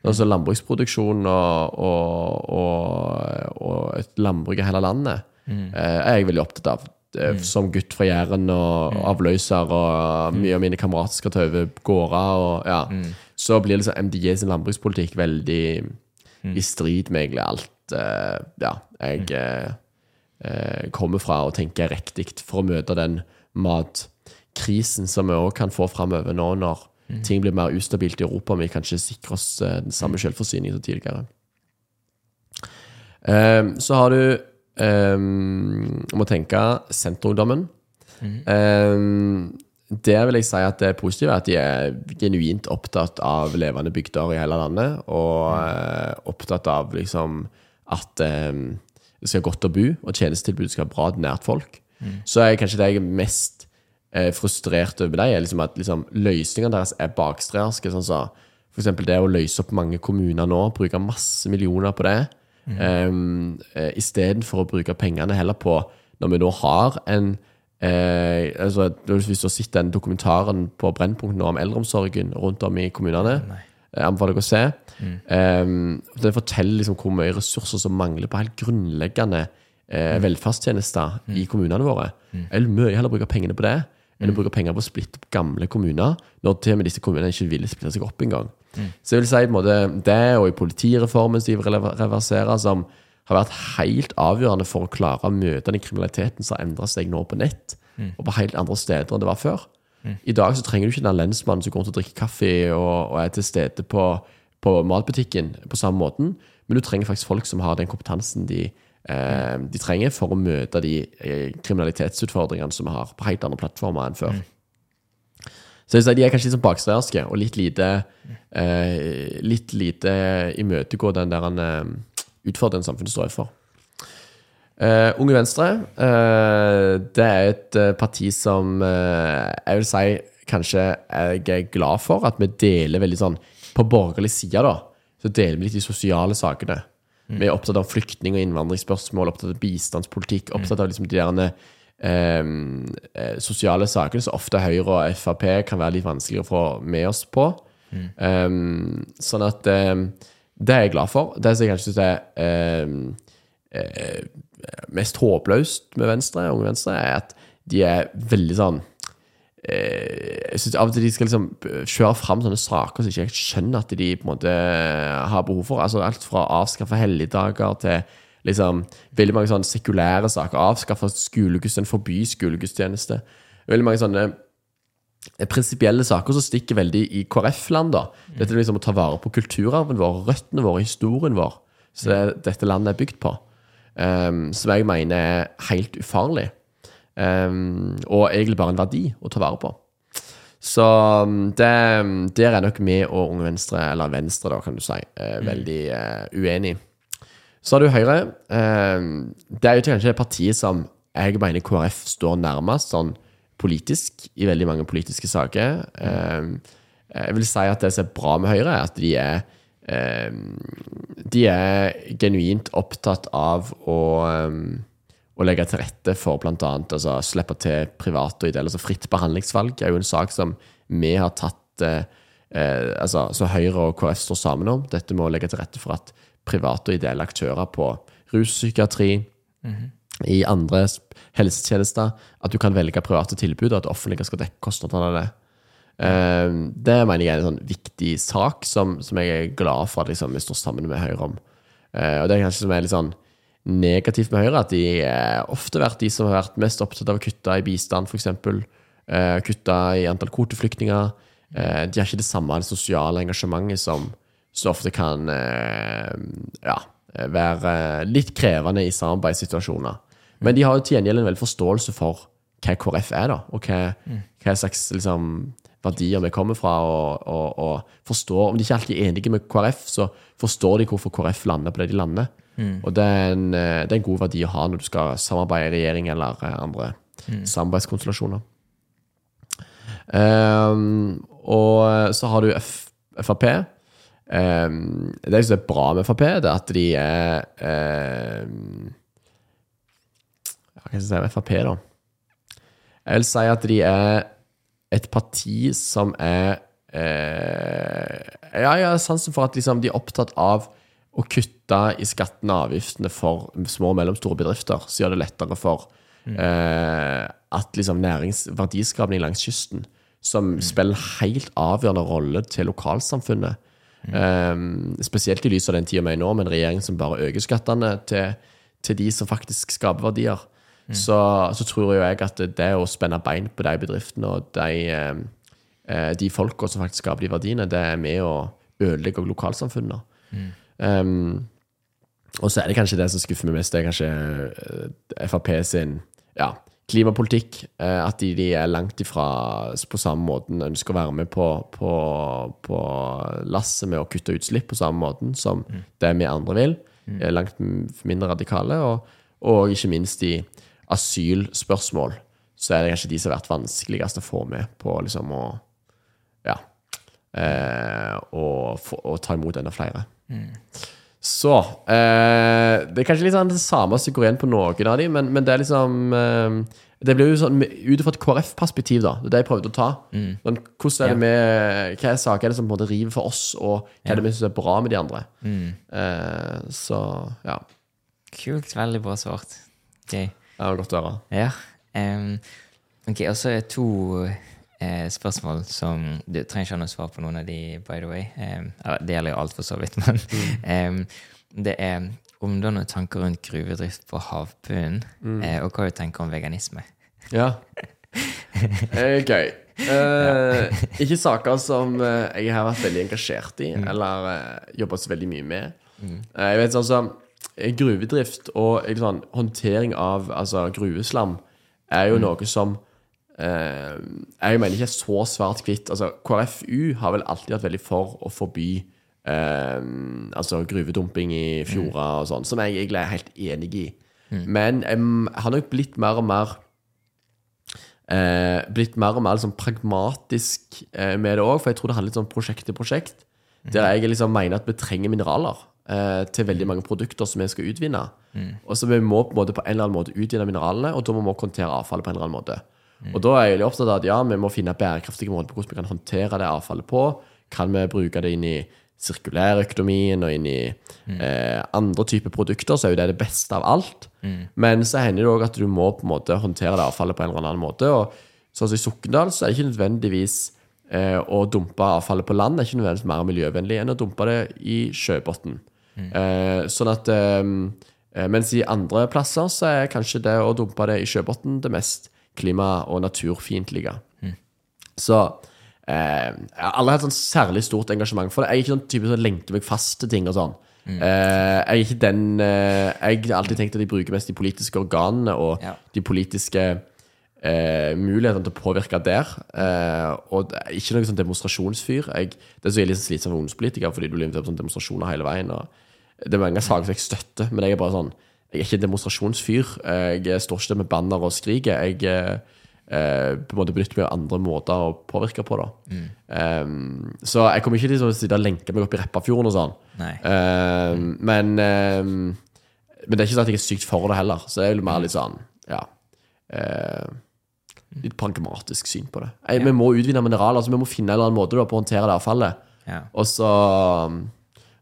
Altså landbruksproduksjon og, og, og, og et landbruk i hele landet eh, er jeg veldig opptatt av. Eh, Som gutt fra Jæren og avløser, og mye av mine kamerater skal ta over gårder. Og, ja. Så blir liksom MDG sin landbrukspolitikk veldig i strid med egentlig alt uh, ja, jeg eh, kommer fra og tenker er riktig for å møte den matkrisen som vi òg kan få framover nå når ting blir mer ustabilt i Europa, og vi kan ikke sikre oss den samme selvforsyningen som tidligere. Um, så har du eh, må tenke senterungdommen. Eh, der vil jeg si at det positive er at de er genuint opptatt av levende bygder i hele landet, og uh, opptatt av liksom at um, det skal være godt å bo, og tjenestetilbudet skal være bra nært folk. Så er kanskje det jeg er mest uh, frustrert over dem, er liksom at liksom, løsningene deres er bakstreerske. Sånn så, for eksempel det å løse opp mange kommuner nå, bruke masse millioner på det, um, eh, istedenfor å bruke pengene heller på Når vi nå har en eh, altså, Hvis du har sett den dokumentaren på Brennpunkt nå om eldreomsorgen rundt om i kommunene, jeg anbefaler deg å se. Um, den forteller liksom hvor mye ressurser som mangler på helt grunnleggende eh, velferdstjenester i kommunene våre. Jeg vil mye heller bruke pengene på det enn å bruke penger på å splitte opp gamle kommuner, når til og med disse kommunene ikke ville splitte seg opp engang. Så jeg vil si på en måte det, og i politireformen som de vil reversere, som har vært helt avgjørende for å klare å møte den kriminaliteten som har endret seg nå på nett, og på helt andre steder enn det var før. I dag så trenger du ikke den lensmannen som går rundt og drikker kaffe og, og er til stede på, på matbutikken på samme måten, men du trenger faktisk folk som har den kompetansen de, eh, de trenger for å møte de eh, kriminalitetsutfordringene som vi har på helt andre plattformer enn før. Så jeg vil si de er kanskje litt sånn bakstreerske og litt lite eh, Litt lite imøtegå den der eh, utfordringen samfunnet står overfor. Uh, Unge Venstre uh, det er et eh, parti som eh, jeg vil si kanskje jeg er glad for at vi deler veldig sånn På borgerlig side, da, så deler vi litt de sosiale sakene. Vi er opptatt av flyktning- og innvandringsspørsmål, opptatt av bistandspolitikk, opptatt av liksom de der eh, eh, sosiale sakene som ofte Høyre og Frp kan være litt vanskeligere å få med oss på. Eh, sånn at um, det er jeg glad for. Det som jeg kanskje syns er um, eh, mest håpløst med Venstre, Unge Venstre, er at de er veldig sånn Jeg synes av og til de skal liksom kjøre fram sånne saker som ikke jeg skjønner at de på en måte har behov for. Altså Alt fra å avskaffe helligdager til liksom veldig mange sånne sekulære saker. Avskaffe skolegudstjeneste, forby skolegudstjeneste. Veldig mange sånne eh, prinsipielle saker som stikker veldig i KrF-land. da. Dette er liksom å ta vare på kulturarven vår, røttene våre, historien vår. Så det, dette landet er bygd på. Um, som jeg mener er helt ufarlig. Um, og egentlig bare en verdi å ta vare på. Så um, det, der er nok vi og Unge Venstre, eller Venstre, da, kan du si, uh, veldig uh, uenig. Så har du Høyre. Uh, det er jo kanskje partiet som jeg mener KrF står nærmest sånn politisk i veldig mange politiske saker. Um, jeg vil si at det som er bra med Høyre, er at de er um, De er genuint opptatt av å um, å legge til rette for bl.a. Altså, slippe til private og ideelle. Altså, fritt behandlingsvalg er jo en sak som vi har tatt eh, eh, altså, Så Høyre og KrF står sammen om. Dette med å legge til rette for at private og ideelle aktører på ruspsykiatri mm -hmm. i andre helsetjenester, at du kan velge private tilbud, og at offentlige skal dekke kostnadene av det. Eh, det mener jeg er en sånn viktig sak som, som jeg er glad for at liksom, vi står sammen med Høyre om. Eh, og det er kanskje som er litt sånn negativt med Høyre, at de har ofte vært de som har vært mest opptatt av å kutte i bistand, f.eks. eh, kutte i antall kvoteflyktninger. Eh, de har ikke det samme det sosiale engasjementet som, så ofte kan eh, ja, være litt krevende i samarbeidssituasjoner. Men de har jo til gjengjeld en veldig forståelse for hva KrF er, da, og hva, hva slags liksom, verdier vi kommer fra. Og, og, og, forstår, Om de ikke alltid er enige med KrF, så forstår de hvorfor KrF lander på det de lander. Mm. Og det er, en, det er, en, god verdi å ha når du skal samarbeide i regjering eller andre mm. samarbeidskonstellasjoner. Um, og så har du F Frp. Um, det som er bra med Frp, det er at de er um, Hva skal jeg si om Frp, da? Jeg vil si at de er et parti som er uh, Ja, jeg har sansen for at liksom, de er opptatt av å kutte i skattene og avgiftene for små og mellomstore bedrifter, så gjør det lettere for mm. uh, at liksom, næringsverdiskapning langs kysten, som mm. spiller helt avgjørende rolle til lokalsamfunnet, Um, spesielt i lys av den tida vi er i nå, med en regjering som bare øker skattene til, til de som faktisk skaper verdier. Mm. Så, så, tror jeg at det å spenne bein på de bedriftene og de, uh, de folka som faktisk skaper de verdiene, det er med å ødelegge lokalsamfunnet. Mm. Um, og så er det kanskje det som skuffer meg mest, det er kanskje uh, Frp sin ja, klimapolitikk. Eh, at de, de, er langt ifra på samme måten ønsker å være med på, på, på lasset med å kutte utslipp på samme måten som mm. det vi andre vil. Mm. Er langt mindre radikale. Og, og, ikke minst i asylspørsmål så er det kanskje de som har vært vanskeligst å få med på liksom å Ja. Eh, og, og, ta imot enda flere. Mm. Så eh, Det er kanskje litt sånn det samme som går igjen på noen av dem, men, men, det er liksom eh, Det blir jo sånn ut fra et KrF-perspektiv, da. Det er det jeg prøvde å ta. Mm. Men hvordan er det med Hva er saker er det som på en måte river for oss, og hva er det vi syns er bra med de andre? Mm. Eh, så ja. Kult. Veldig bra svart. Okay. Ja, godt å høre. Ja. Um, ok, og så er to eh, spørsmål som Du trenger ikke ha noe svar på noen av de, by the way. Eh, det gjelder jo alt, for så vidt, men mm. um, det er om du har noen tanker rundt gruvedrift på havbunnen, mm. eh, og hva du tenker om veganisme. Ja. Eh, gøy. Uh, ikke saker som uh, jeg har vært veldig engasjert i, mm. eller uh, jobbet så veldig mye med. Mm. Uh, jeg vet altså Gruvedrift og liksom, håndtering av altså, gruveslam er jo mm. noe som Eh, jeg mener ikke så svart-hvitt. Altså, KrFU har vel alltid vært veldig for å forby eh, altså gruvedumping i fjorder og sånn, som jeg egentlig er helt enig i. Mm. Men jeg har nok blitt mer og mer eh, Blitt mer og mer liksom pragmatisk eh, med det òg, for jeg tror det handler litt sånn prosjekt til prosjekt. Mm. Der jeg liksom mener at vi trenger mineraler eh, til veldig mange produkter som vi skal utvinne. Mm. Og så vi må på en måte på en eller annen måte utvinne mineralene, og da må vi håndtere avfallet på en eller annen måte. Mm. Og da er jeg opptatt av at ja, vi må finne bærekraftige måter på hvordan vi kan håndtere det avfallet på. Kan vi bruke det inn i sirkulærøkonomien og inn i mm. eh, andre typer produkter, så er jo det det beste av alt. Mm. Men så hender det òg at du må på en måte håndtere det avfallet på en eller annen måte. Og sånn som i Sokndal, så er det ikke nødvendigvis eh, å dumpe avfallet på land det er ikke nødvendigvis mer miljøvennlig enn å dumpe det i sjøbunnen. Mm. Eh, sånn at eh, eh, Mens i andre plasser så er kanskje det å dumpe det i sjøbunnen det mest klima- og naturfiendtlige. Mm. Så eh, jeg har hatt sånn særlig stort engasjement for det. Jeg er ikke sånn type som lenker meg fast til ting og sånn. Mm. Eh, jeg er ikke den eh, Jeg har alltid tenkt at de bruker mest de politiske organene og ja. de politiske eh, mulighetene til å påvirke der. Eh, og ikke noe sånn demonstrasjonsfyr. Jeg, det er så litt slitsomt som ungdomspolitiker fordi du blir invitert på sånne demonstrasjoner hele veien. Det er mange saker som jeg støtter, men jeg er bare sånn jeg er ikke en demonstrasjonsfyr. Jeg står ikke med banner og skriker. Jeg eh, på en måte benytter meg av andre måter å påvirke på. da. Mm. Um, så jeg kommer ikke til å sitte og lenke meg opp i Repparfjorden og sånn. Um, men, um, men det er ikke sånn at jeg er sykt for det heller. Så det er jo mer litt sånn ja, uh, Litt pragmatisk syn på det. Jeg, ja. Vi må utvinne mineraler, Altså vi må finne en eller annen måte da, på å håndtere det avfallet. Ja. Og så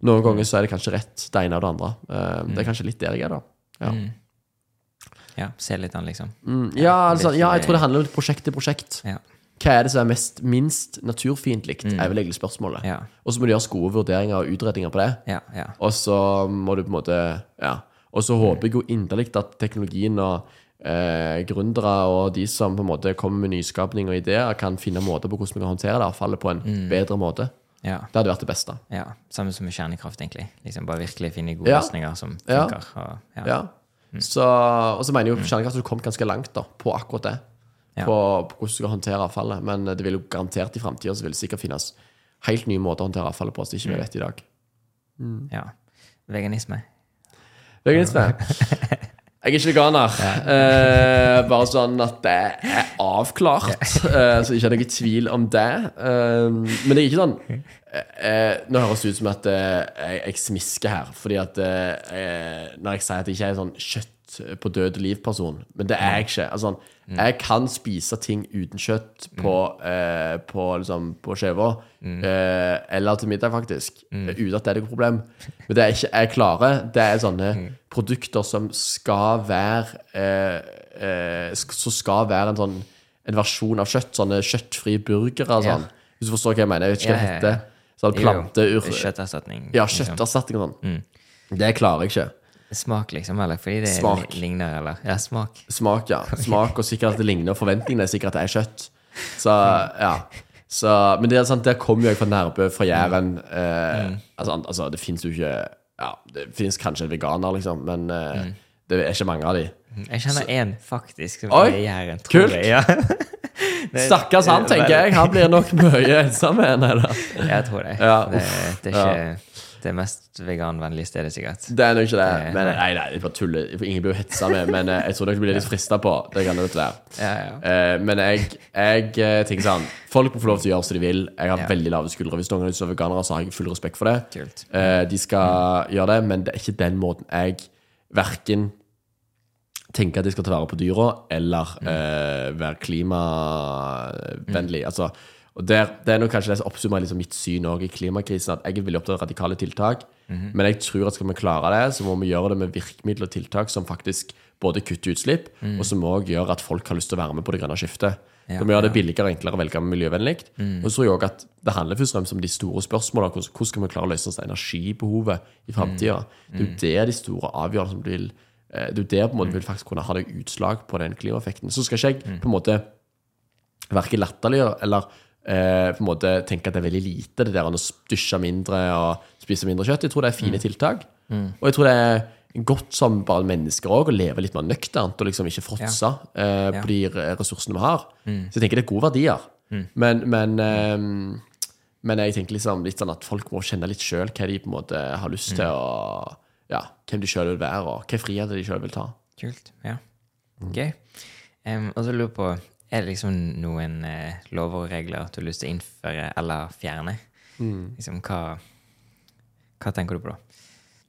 Noen ganger så er det kanskje rett det ene og det andre. Uh, det er kanskje litt der jeg er, da. Ja. Mm. ja se litt an, liksom. Mm, ja, altså, ja, jeg tror det handler om prosjekt til prosjekt. Ja. Hva er det som er mest, minst naturfiendtlig, mm. er vel egentlig spørsmålet. Ja. Og så må du gjøre gode vurderinger og utredninger på det. Ja, ja. Og så må du på en måte Ja. Og så håper jeg jo inderlig at teknologien og eh, gründere og de som på en måte kommer med nyskapning og ideer, kan finne måter på hvordan vi kan håndtere det avfallet på en bedre måte. Ja. Det hadde vært det beste. ja. Samme som med kjernekraft, egentlig. Liksom Bare virkelig finne gode Ja. løsninger som funker. Og, ja. Ja. Så, og så mener jo kjernekraft at du kom ganske langt da, på akkurat det. På, på hvordan du skal håndtere avfallet. Men det vil jo garantert i framtida vil det sikkert finnes helt nye måter å håndtere avfallet på som ikke vi vet i dag. ja. Veganisme. Veganisme. Jeg er ikke veganer. Eh, bare sånn at det er avklart, eh, så ikke er noe tvil om det. Eh, men det er ikke sånn eh, Nå høres det ut som at eh, jeg, jeg smisker her, fordi at eh, Når jeg sier at jeg ikke er sånn kjøtt på død liv-person, men det er jeg ikke. Altså, jeg kan spise ting uten kjøtt på, eh, på, liksom, på skiva, eh, eller til middag, faktisk, uten at det er noe problem. Men det er ikke jeg klarer. Det er sånne produkter som skal være eh, eh, Som skal være en sånn en versjon av kjøtt. Sånne kjøttfrie burgere og Ja. sånn. Hvis du forstår hva jeg mener. Jeg vet ikke hva det ja, ja. heter. Sånn planteur... Kjøtterstatning. Ja, liksom. kjøtterstatning og sånn. Det klarer jeg ikke. Smak, liksom, eller fordi det Smak. ligner, eller? Ja, smak. Smak, ja. Smak, og sikkert at det ligner, og forventningene er sikkert at det er kjøtt. Så, ja. Så, men det er sant, der kommer jo jeg fra Nærbø, fra Jæren. Eh, altså, altså, det fins jo ikke Ja, det fins kanskje en veganer, liksom, men eh, det er ikke mange av de. Jeg kjenner én, faktisk, som Oi, er i Jæren. tror kult. jeg, Ja. Stakkars han, er tenker jeg. Han blir nok mye ensom med henne. Jeg tror det. Ja, det, det er ikke det mest veganvennlige stedet, sikkert. Det er nok ikke det. Eh, Men, nei, nei, jeg bare tuller. Ingen blir jo hetsa med, men eh, jeg tror dere blir litt frista på. Det kan det være. Ja, ja. Eh, men jeg, jeg tenker sånn Folk må få lov til å gjøre som de vil. Jeg har Ja. veldig lave skuldre. Hvis noen å være veganere, så har jeg full respekt for det. Kult. De skal gjøre det, men det er ikke den måten jeg verken tenker at de skal ta vare på dyra, eller eh, være klimavennlig. Altså, og der, det er nok kanskje det som oppsummerer liksom mitt syn i klimakrisen, at jeg er opptatt av radikale tiltak. Men jeg tror at skal vi klare det, så må vi gjøre det med virkemidler og tiltak som faktisk både kutter utslipp, og som òg gjør at folk har lyst til å være med på det grønne skiftet. Ja, vi gjøre det billigere og enklere å velge miljøvennlig. Og så tror jeg også at det handler først og fremst om de store spørsmålene. Hvordan skal vi klare å løse oss energibehovet i framtida? Det er jo der de store avgjørelsene vil eh, Det er jo der på en måte vil faktisk kunne ha det utslag på den klimaeffekten. Så skal ikke jeg på en måte verken latterliggjøre eller eh, på en måte tenke at det er veldig lite, det der å dusje mindre og spise mindre kjøtt. Jeg tror det er fine tiltak. Og jeg tror det er godt som bare mennesker òg å leve litt mer nøkternt og liksom ikke fråtse eh, Ja. på de ressursene vi har. Så jeg tenker det er gode verdier. Men, men, eh, men jeg tenker liksom litt sånn at folk må kjenne litt sjøl hva de på en måte har lyst til, og ja, hvem de sjøl vil være, og hvilke friheter de sjøl vil ta. Kult. Ja. Gøy. Um, og så lurer jeg på Er det liksom noen eh, lover og regler at du har lyst til å innføre eller fjerne? Liksom, hva, hva tenker du på da?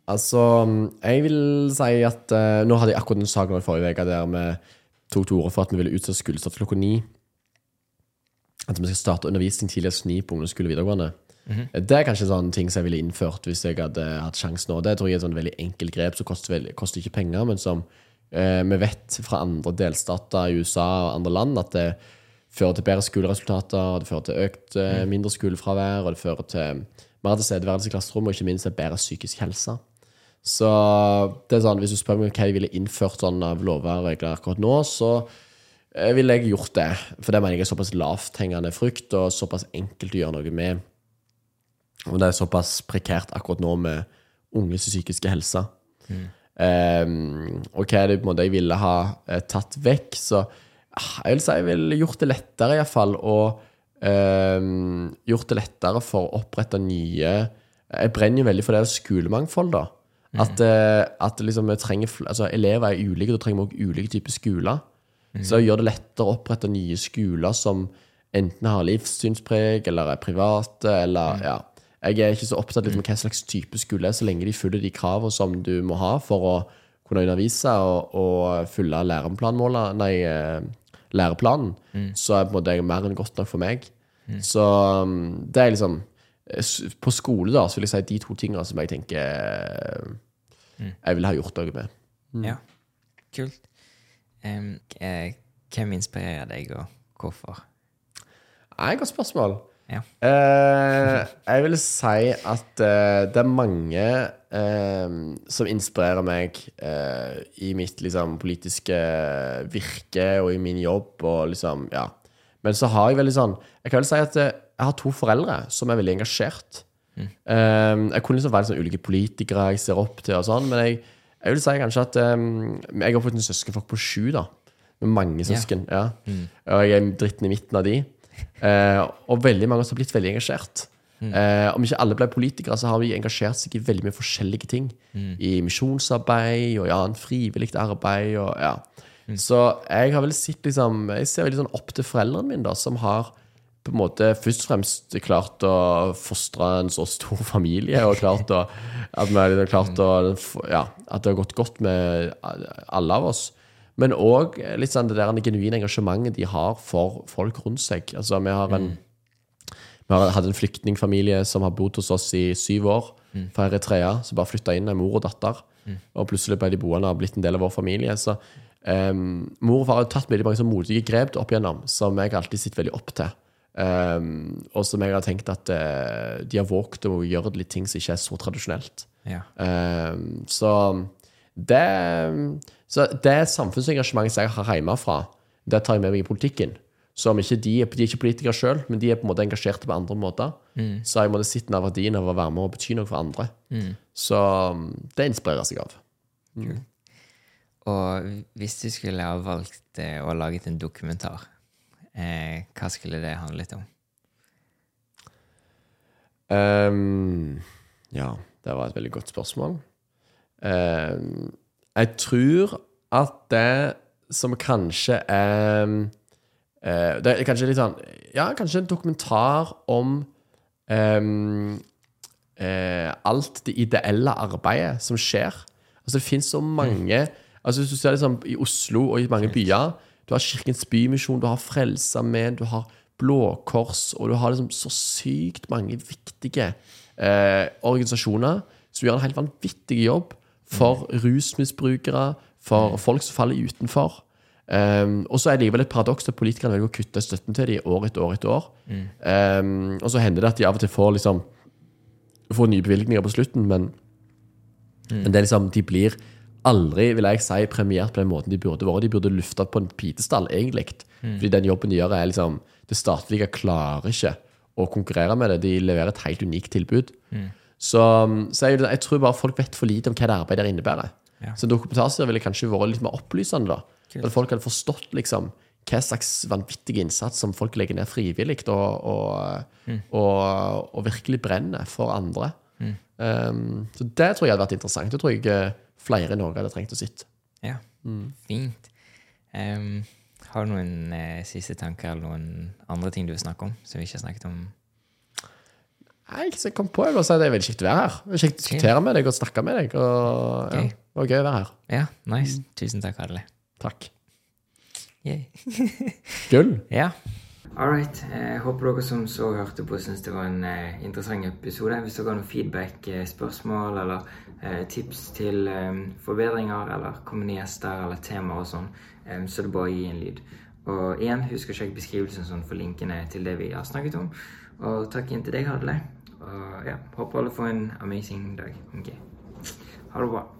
Altså, jeg vil si at eh, Nå hadde jeg akkurat en sak i forrige uke der vi tok til orde for at vi ville utsette skolestart klokka ni. At vi skal starte undervisning tidligst ni på ungdomsskole og videregående. Det er kanskje sånne ting som jeg ville innført hvis jeg hadde hatt sjansen nå. Det tror jeg er et sånn veldig enkelt grep som koster, koster ikke penger, men som eh, vi vet fra andre delstater i USA og andre land at det fører til bedre skoleresultater, det fører til økt eh, mindre skolefravær, og det fører til mer tilstedeværelse i klasserommet, og ikke minst bedre psykisk helse. Så det er sånn, hvis du spør meg hva jeg ville innført sånn av lover og regler akkurat nå, så eh, ville jeg gjort det. For det mener jeg er såpass lavthengende frukt og såpass enkelt å gjøre noe med. Og det er såpass prekært akkurat nå med unges psykiske helse. Ehm, og hva er det på en måte jeg ville ha eh, tatt vekk? Så ah, jeg vil si jeg ville gjort det lettere, iallfall, og ehm, gjort det lettere for å opprette nye Jeg brenner jo veldig for det skolemangfold, da. At, eh, at liksom trenger altså, elever er ulike, da trenger vi òg ulike typer skoler. Så gjør det lettere å opprette nye skoler som enten har livssynspreg, eller er private, eller ja. Jeg er ikke så opptatt liksom, hva slags type skole det er, så lenge de følger de kravene som du må ha for å kunne undervise og, og følge læreplanmålet, nei, læreplanen, læreplanen, så er på en måte mer enn godt nok for meg. Så um, det er liksom eh, På skole, da, så vil jeg si de to tingene som jeg tenker eh, jeg ville ha gjort noe med. Ja. Kult. Eh, hvem inspirerer deg, og hvorfor? Det er et godt spørsmål. Ja. Eh, jeg vil si at eh, det er mange eh, som inspirerer meg eh, i mitt liksom, politiske virke og i min jobb. Og liksom, ja. Men så har jeg veldig sånn Jeg kan vel si at eh, jeg har to foreldre som er veldig engasjert. Mm. Eh, jeg kunne liksom være sånn ulike politikere jeg ser opp til, og sånn, men jeg, jeg vil si kanskje at Jeg har fått en søskenflokk på sju, da. Med mange søsken. Ja. Mm. Og jeg er dritten i midten av de. Uh, og veldig mange har blitt veldig engasjert. Mm. Eh, om ikke alle ble politikere, så har vi engasjert seg i veldig mye forskjellige ting. Mm. I misjonsarbeid og ja, frivillig arbeid. Og, ja. Mm. Så jeg har vel sett liksom Jeg ser veldig sånn opp til foreldrene mine, da, som har på en måte først og fremst klart å fostre en så stor familie, og klart å, at, vi har klart å, ja, at det har gått godt med alle av oss. Men òg litt sånn det der genuine engasjementet de har for folk rundt seg. Altså, vi har en vi har hatt en flyktningfamilie som har bodd hos oss i syv år, mm. fra Eritrea. Som bare flytta inn, en mor og datter. Mm. Og plutselig ble de boende og blitt en del av vår familie. Så um, mor og far har tatt veldig mange modige grep opp igjennom, som jeg alltid sitter veldig opp til. Um, og som jeg har tenkt at uh, de har våget å gjøre litt ting som ikke er så tradisjonelt. Ja. Um, så det Så det samfunnsengasjementet som jeg har hjemmefra, det tar jeg med meg i politikken. Så om ikke de, de er ikke politikere sjøl, men de er på en måte engasjerte på andre måter, mm. så jeg måttet sitte av verdien av å være med og bety noe for andre. Mm. Så det inspirerer seg av. Mm. Og hvis du skulle ha valgt eh, å lage en dokumentar, Eh, hva skulle det handlet om? Um, ja, det var et veldig godt spørsmål. Um, jeg tror at det som kanskje er uh, Det er kanskje litt sånn Ja, kanskje en dokumentar om um, uh, alt det ideelle arbeidet som skjer. Altså, det fins så mange. Altså, Hvis du ser liksom i Oslo og i mange byer du har Kirkens Bymisjon, du har Frelsesarmeen, du har Blå Kors, og du har liksom så sykt mange viktige eh, organisasjoner som gjør en helt vanvittig jobb for rusmisbrukere, for folk som faller utenfor. Um, og så er det likevel et paradoks at politikerne velger å kutte støtten til dem år etter år. etter år. Mm. Um, og så hender det at de av og til får, liksom, får nye bevilgninger på slutten, men, mm. men det liksom, de blir aldri vil jeg si, premiert på den måten de burde vært. De burde lufta på en pitestall, egentlig. Mm. Fordi den jobben de gjør, er liksom Det statlige klarer ikke å konkurrere med det. De leverer et helt unikt tilbud. Mm. Så, så jeg, jeg, tror bare folk vet for lite om hva det arbeidet innebærer. Ja. Så dokumentarserie ville kanskje vært litt mer opplysende. da. Cool. At folk hadde forstått liksom hva slags vanvittig innsats som folk legger ned frivillig, og, og, mm. og, og, virkelig brenner for andre. Mm. Um, så det tror jeg hadde vært interessant. Det tror jeg eh, flere i Norge hadde trengt å sitte. Ja, mm. fint. Um, har du noen eh, siste tanker eller noen andre ting du vil snakke om som vi ikke har snakket om? Nei, så jeg kom på. Jeg vil si Det er veldig kjekt å være her. Det er kjekt å diskutere med deg og snakke med deg. Og, okay. ja, det var gøy å være her. Ja, nice. Tusen takk, Adele. Takk. Gull. Ja. All right. Jeg håper dere som så hørte på, syns det var en uh, interessant episode. Hvis dere har noen feedback, uh, spørsmål eller uh, tips til um, forbedringer eller kommende gjester eller temaer og sånn, um, så er det bare å gi en lyd. Og igjen, husk å sjekke beskrivelsen sånn for linkene til det vi har snakket om. Og takk igjen til deg, Hadle. Og ja, håper alle får en amazing dag. Ok. Ha det bra.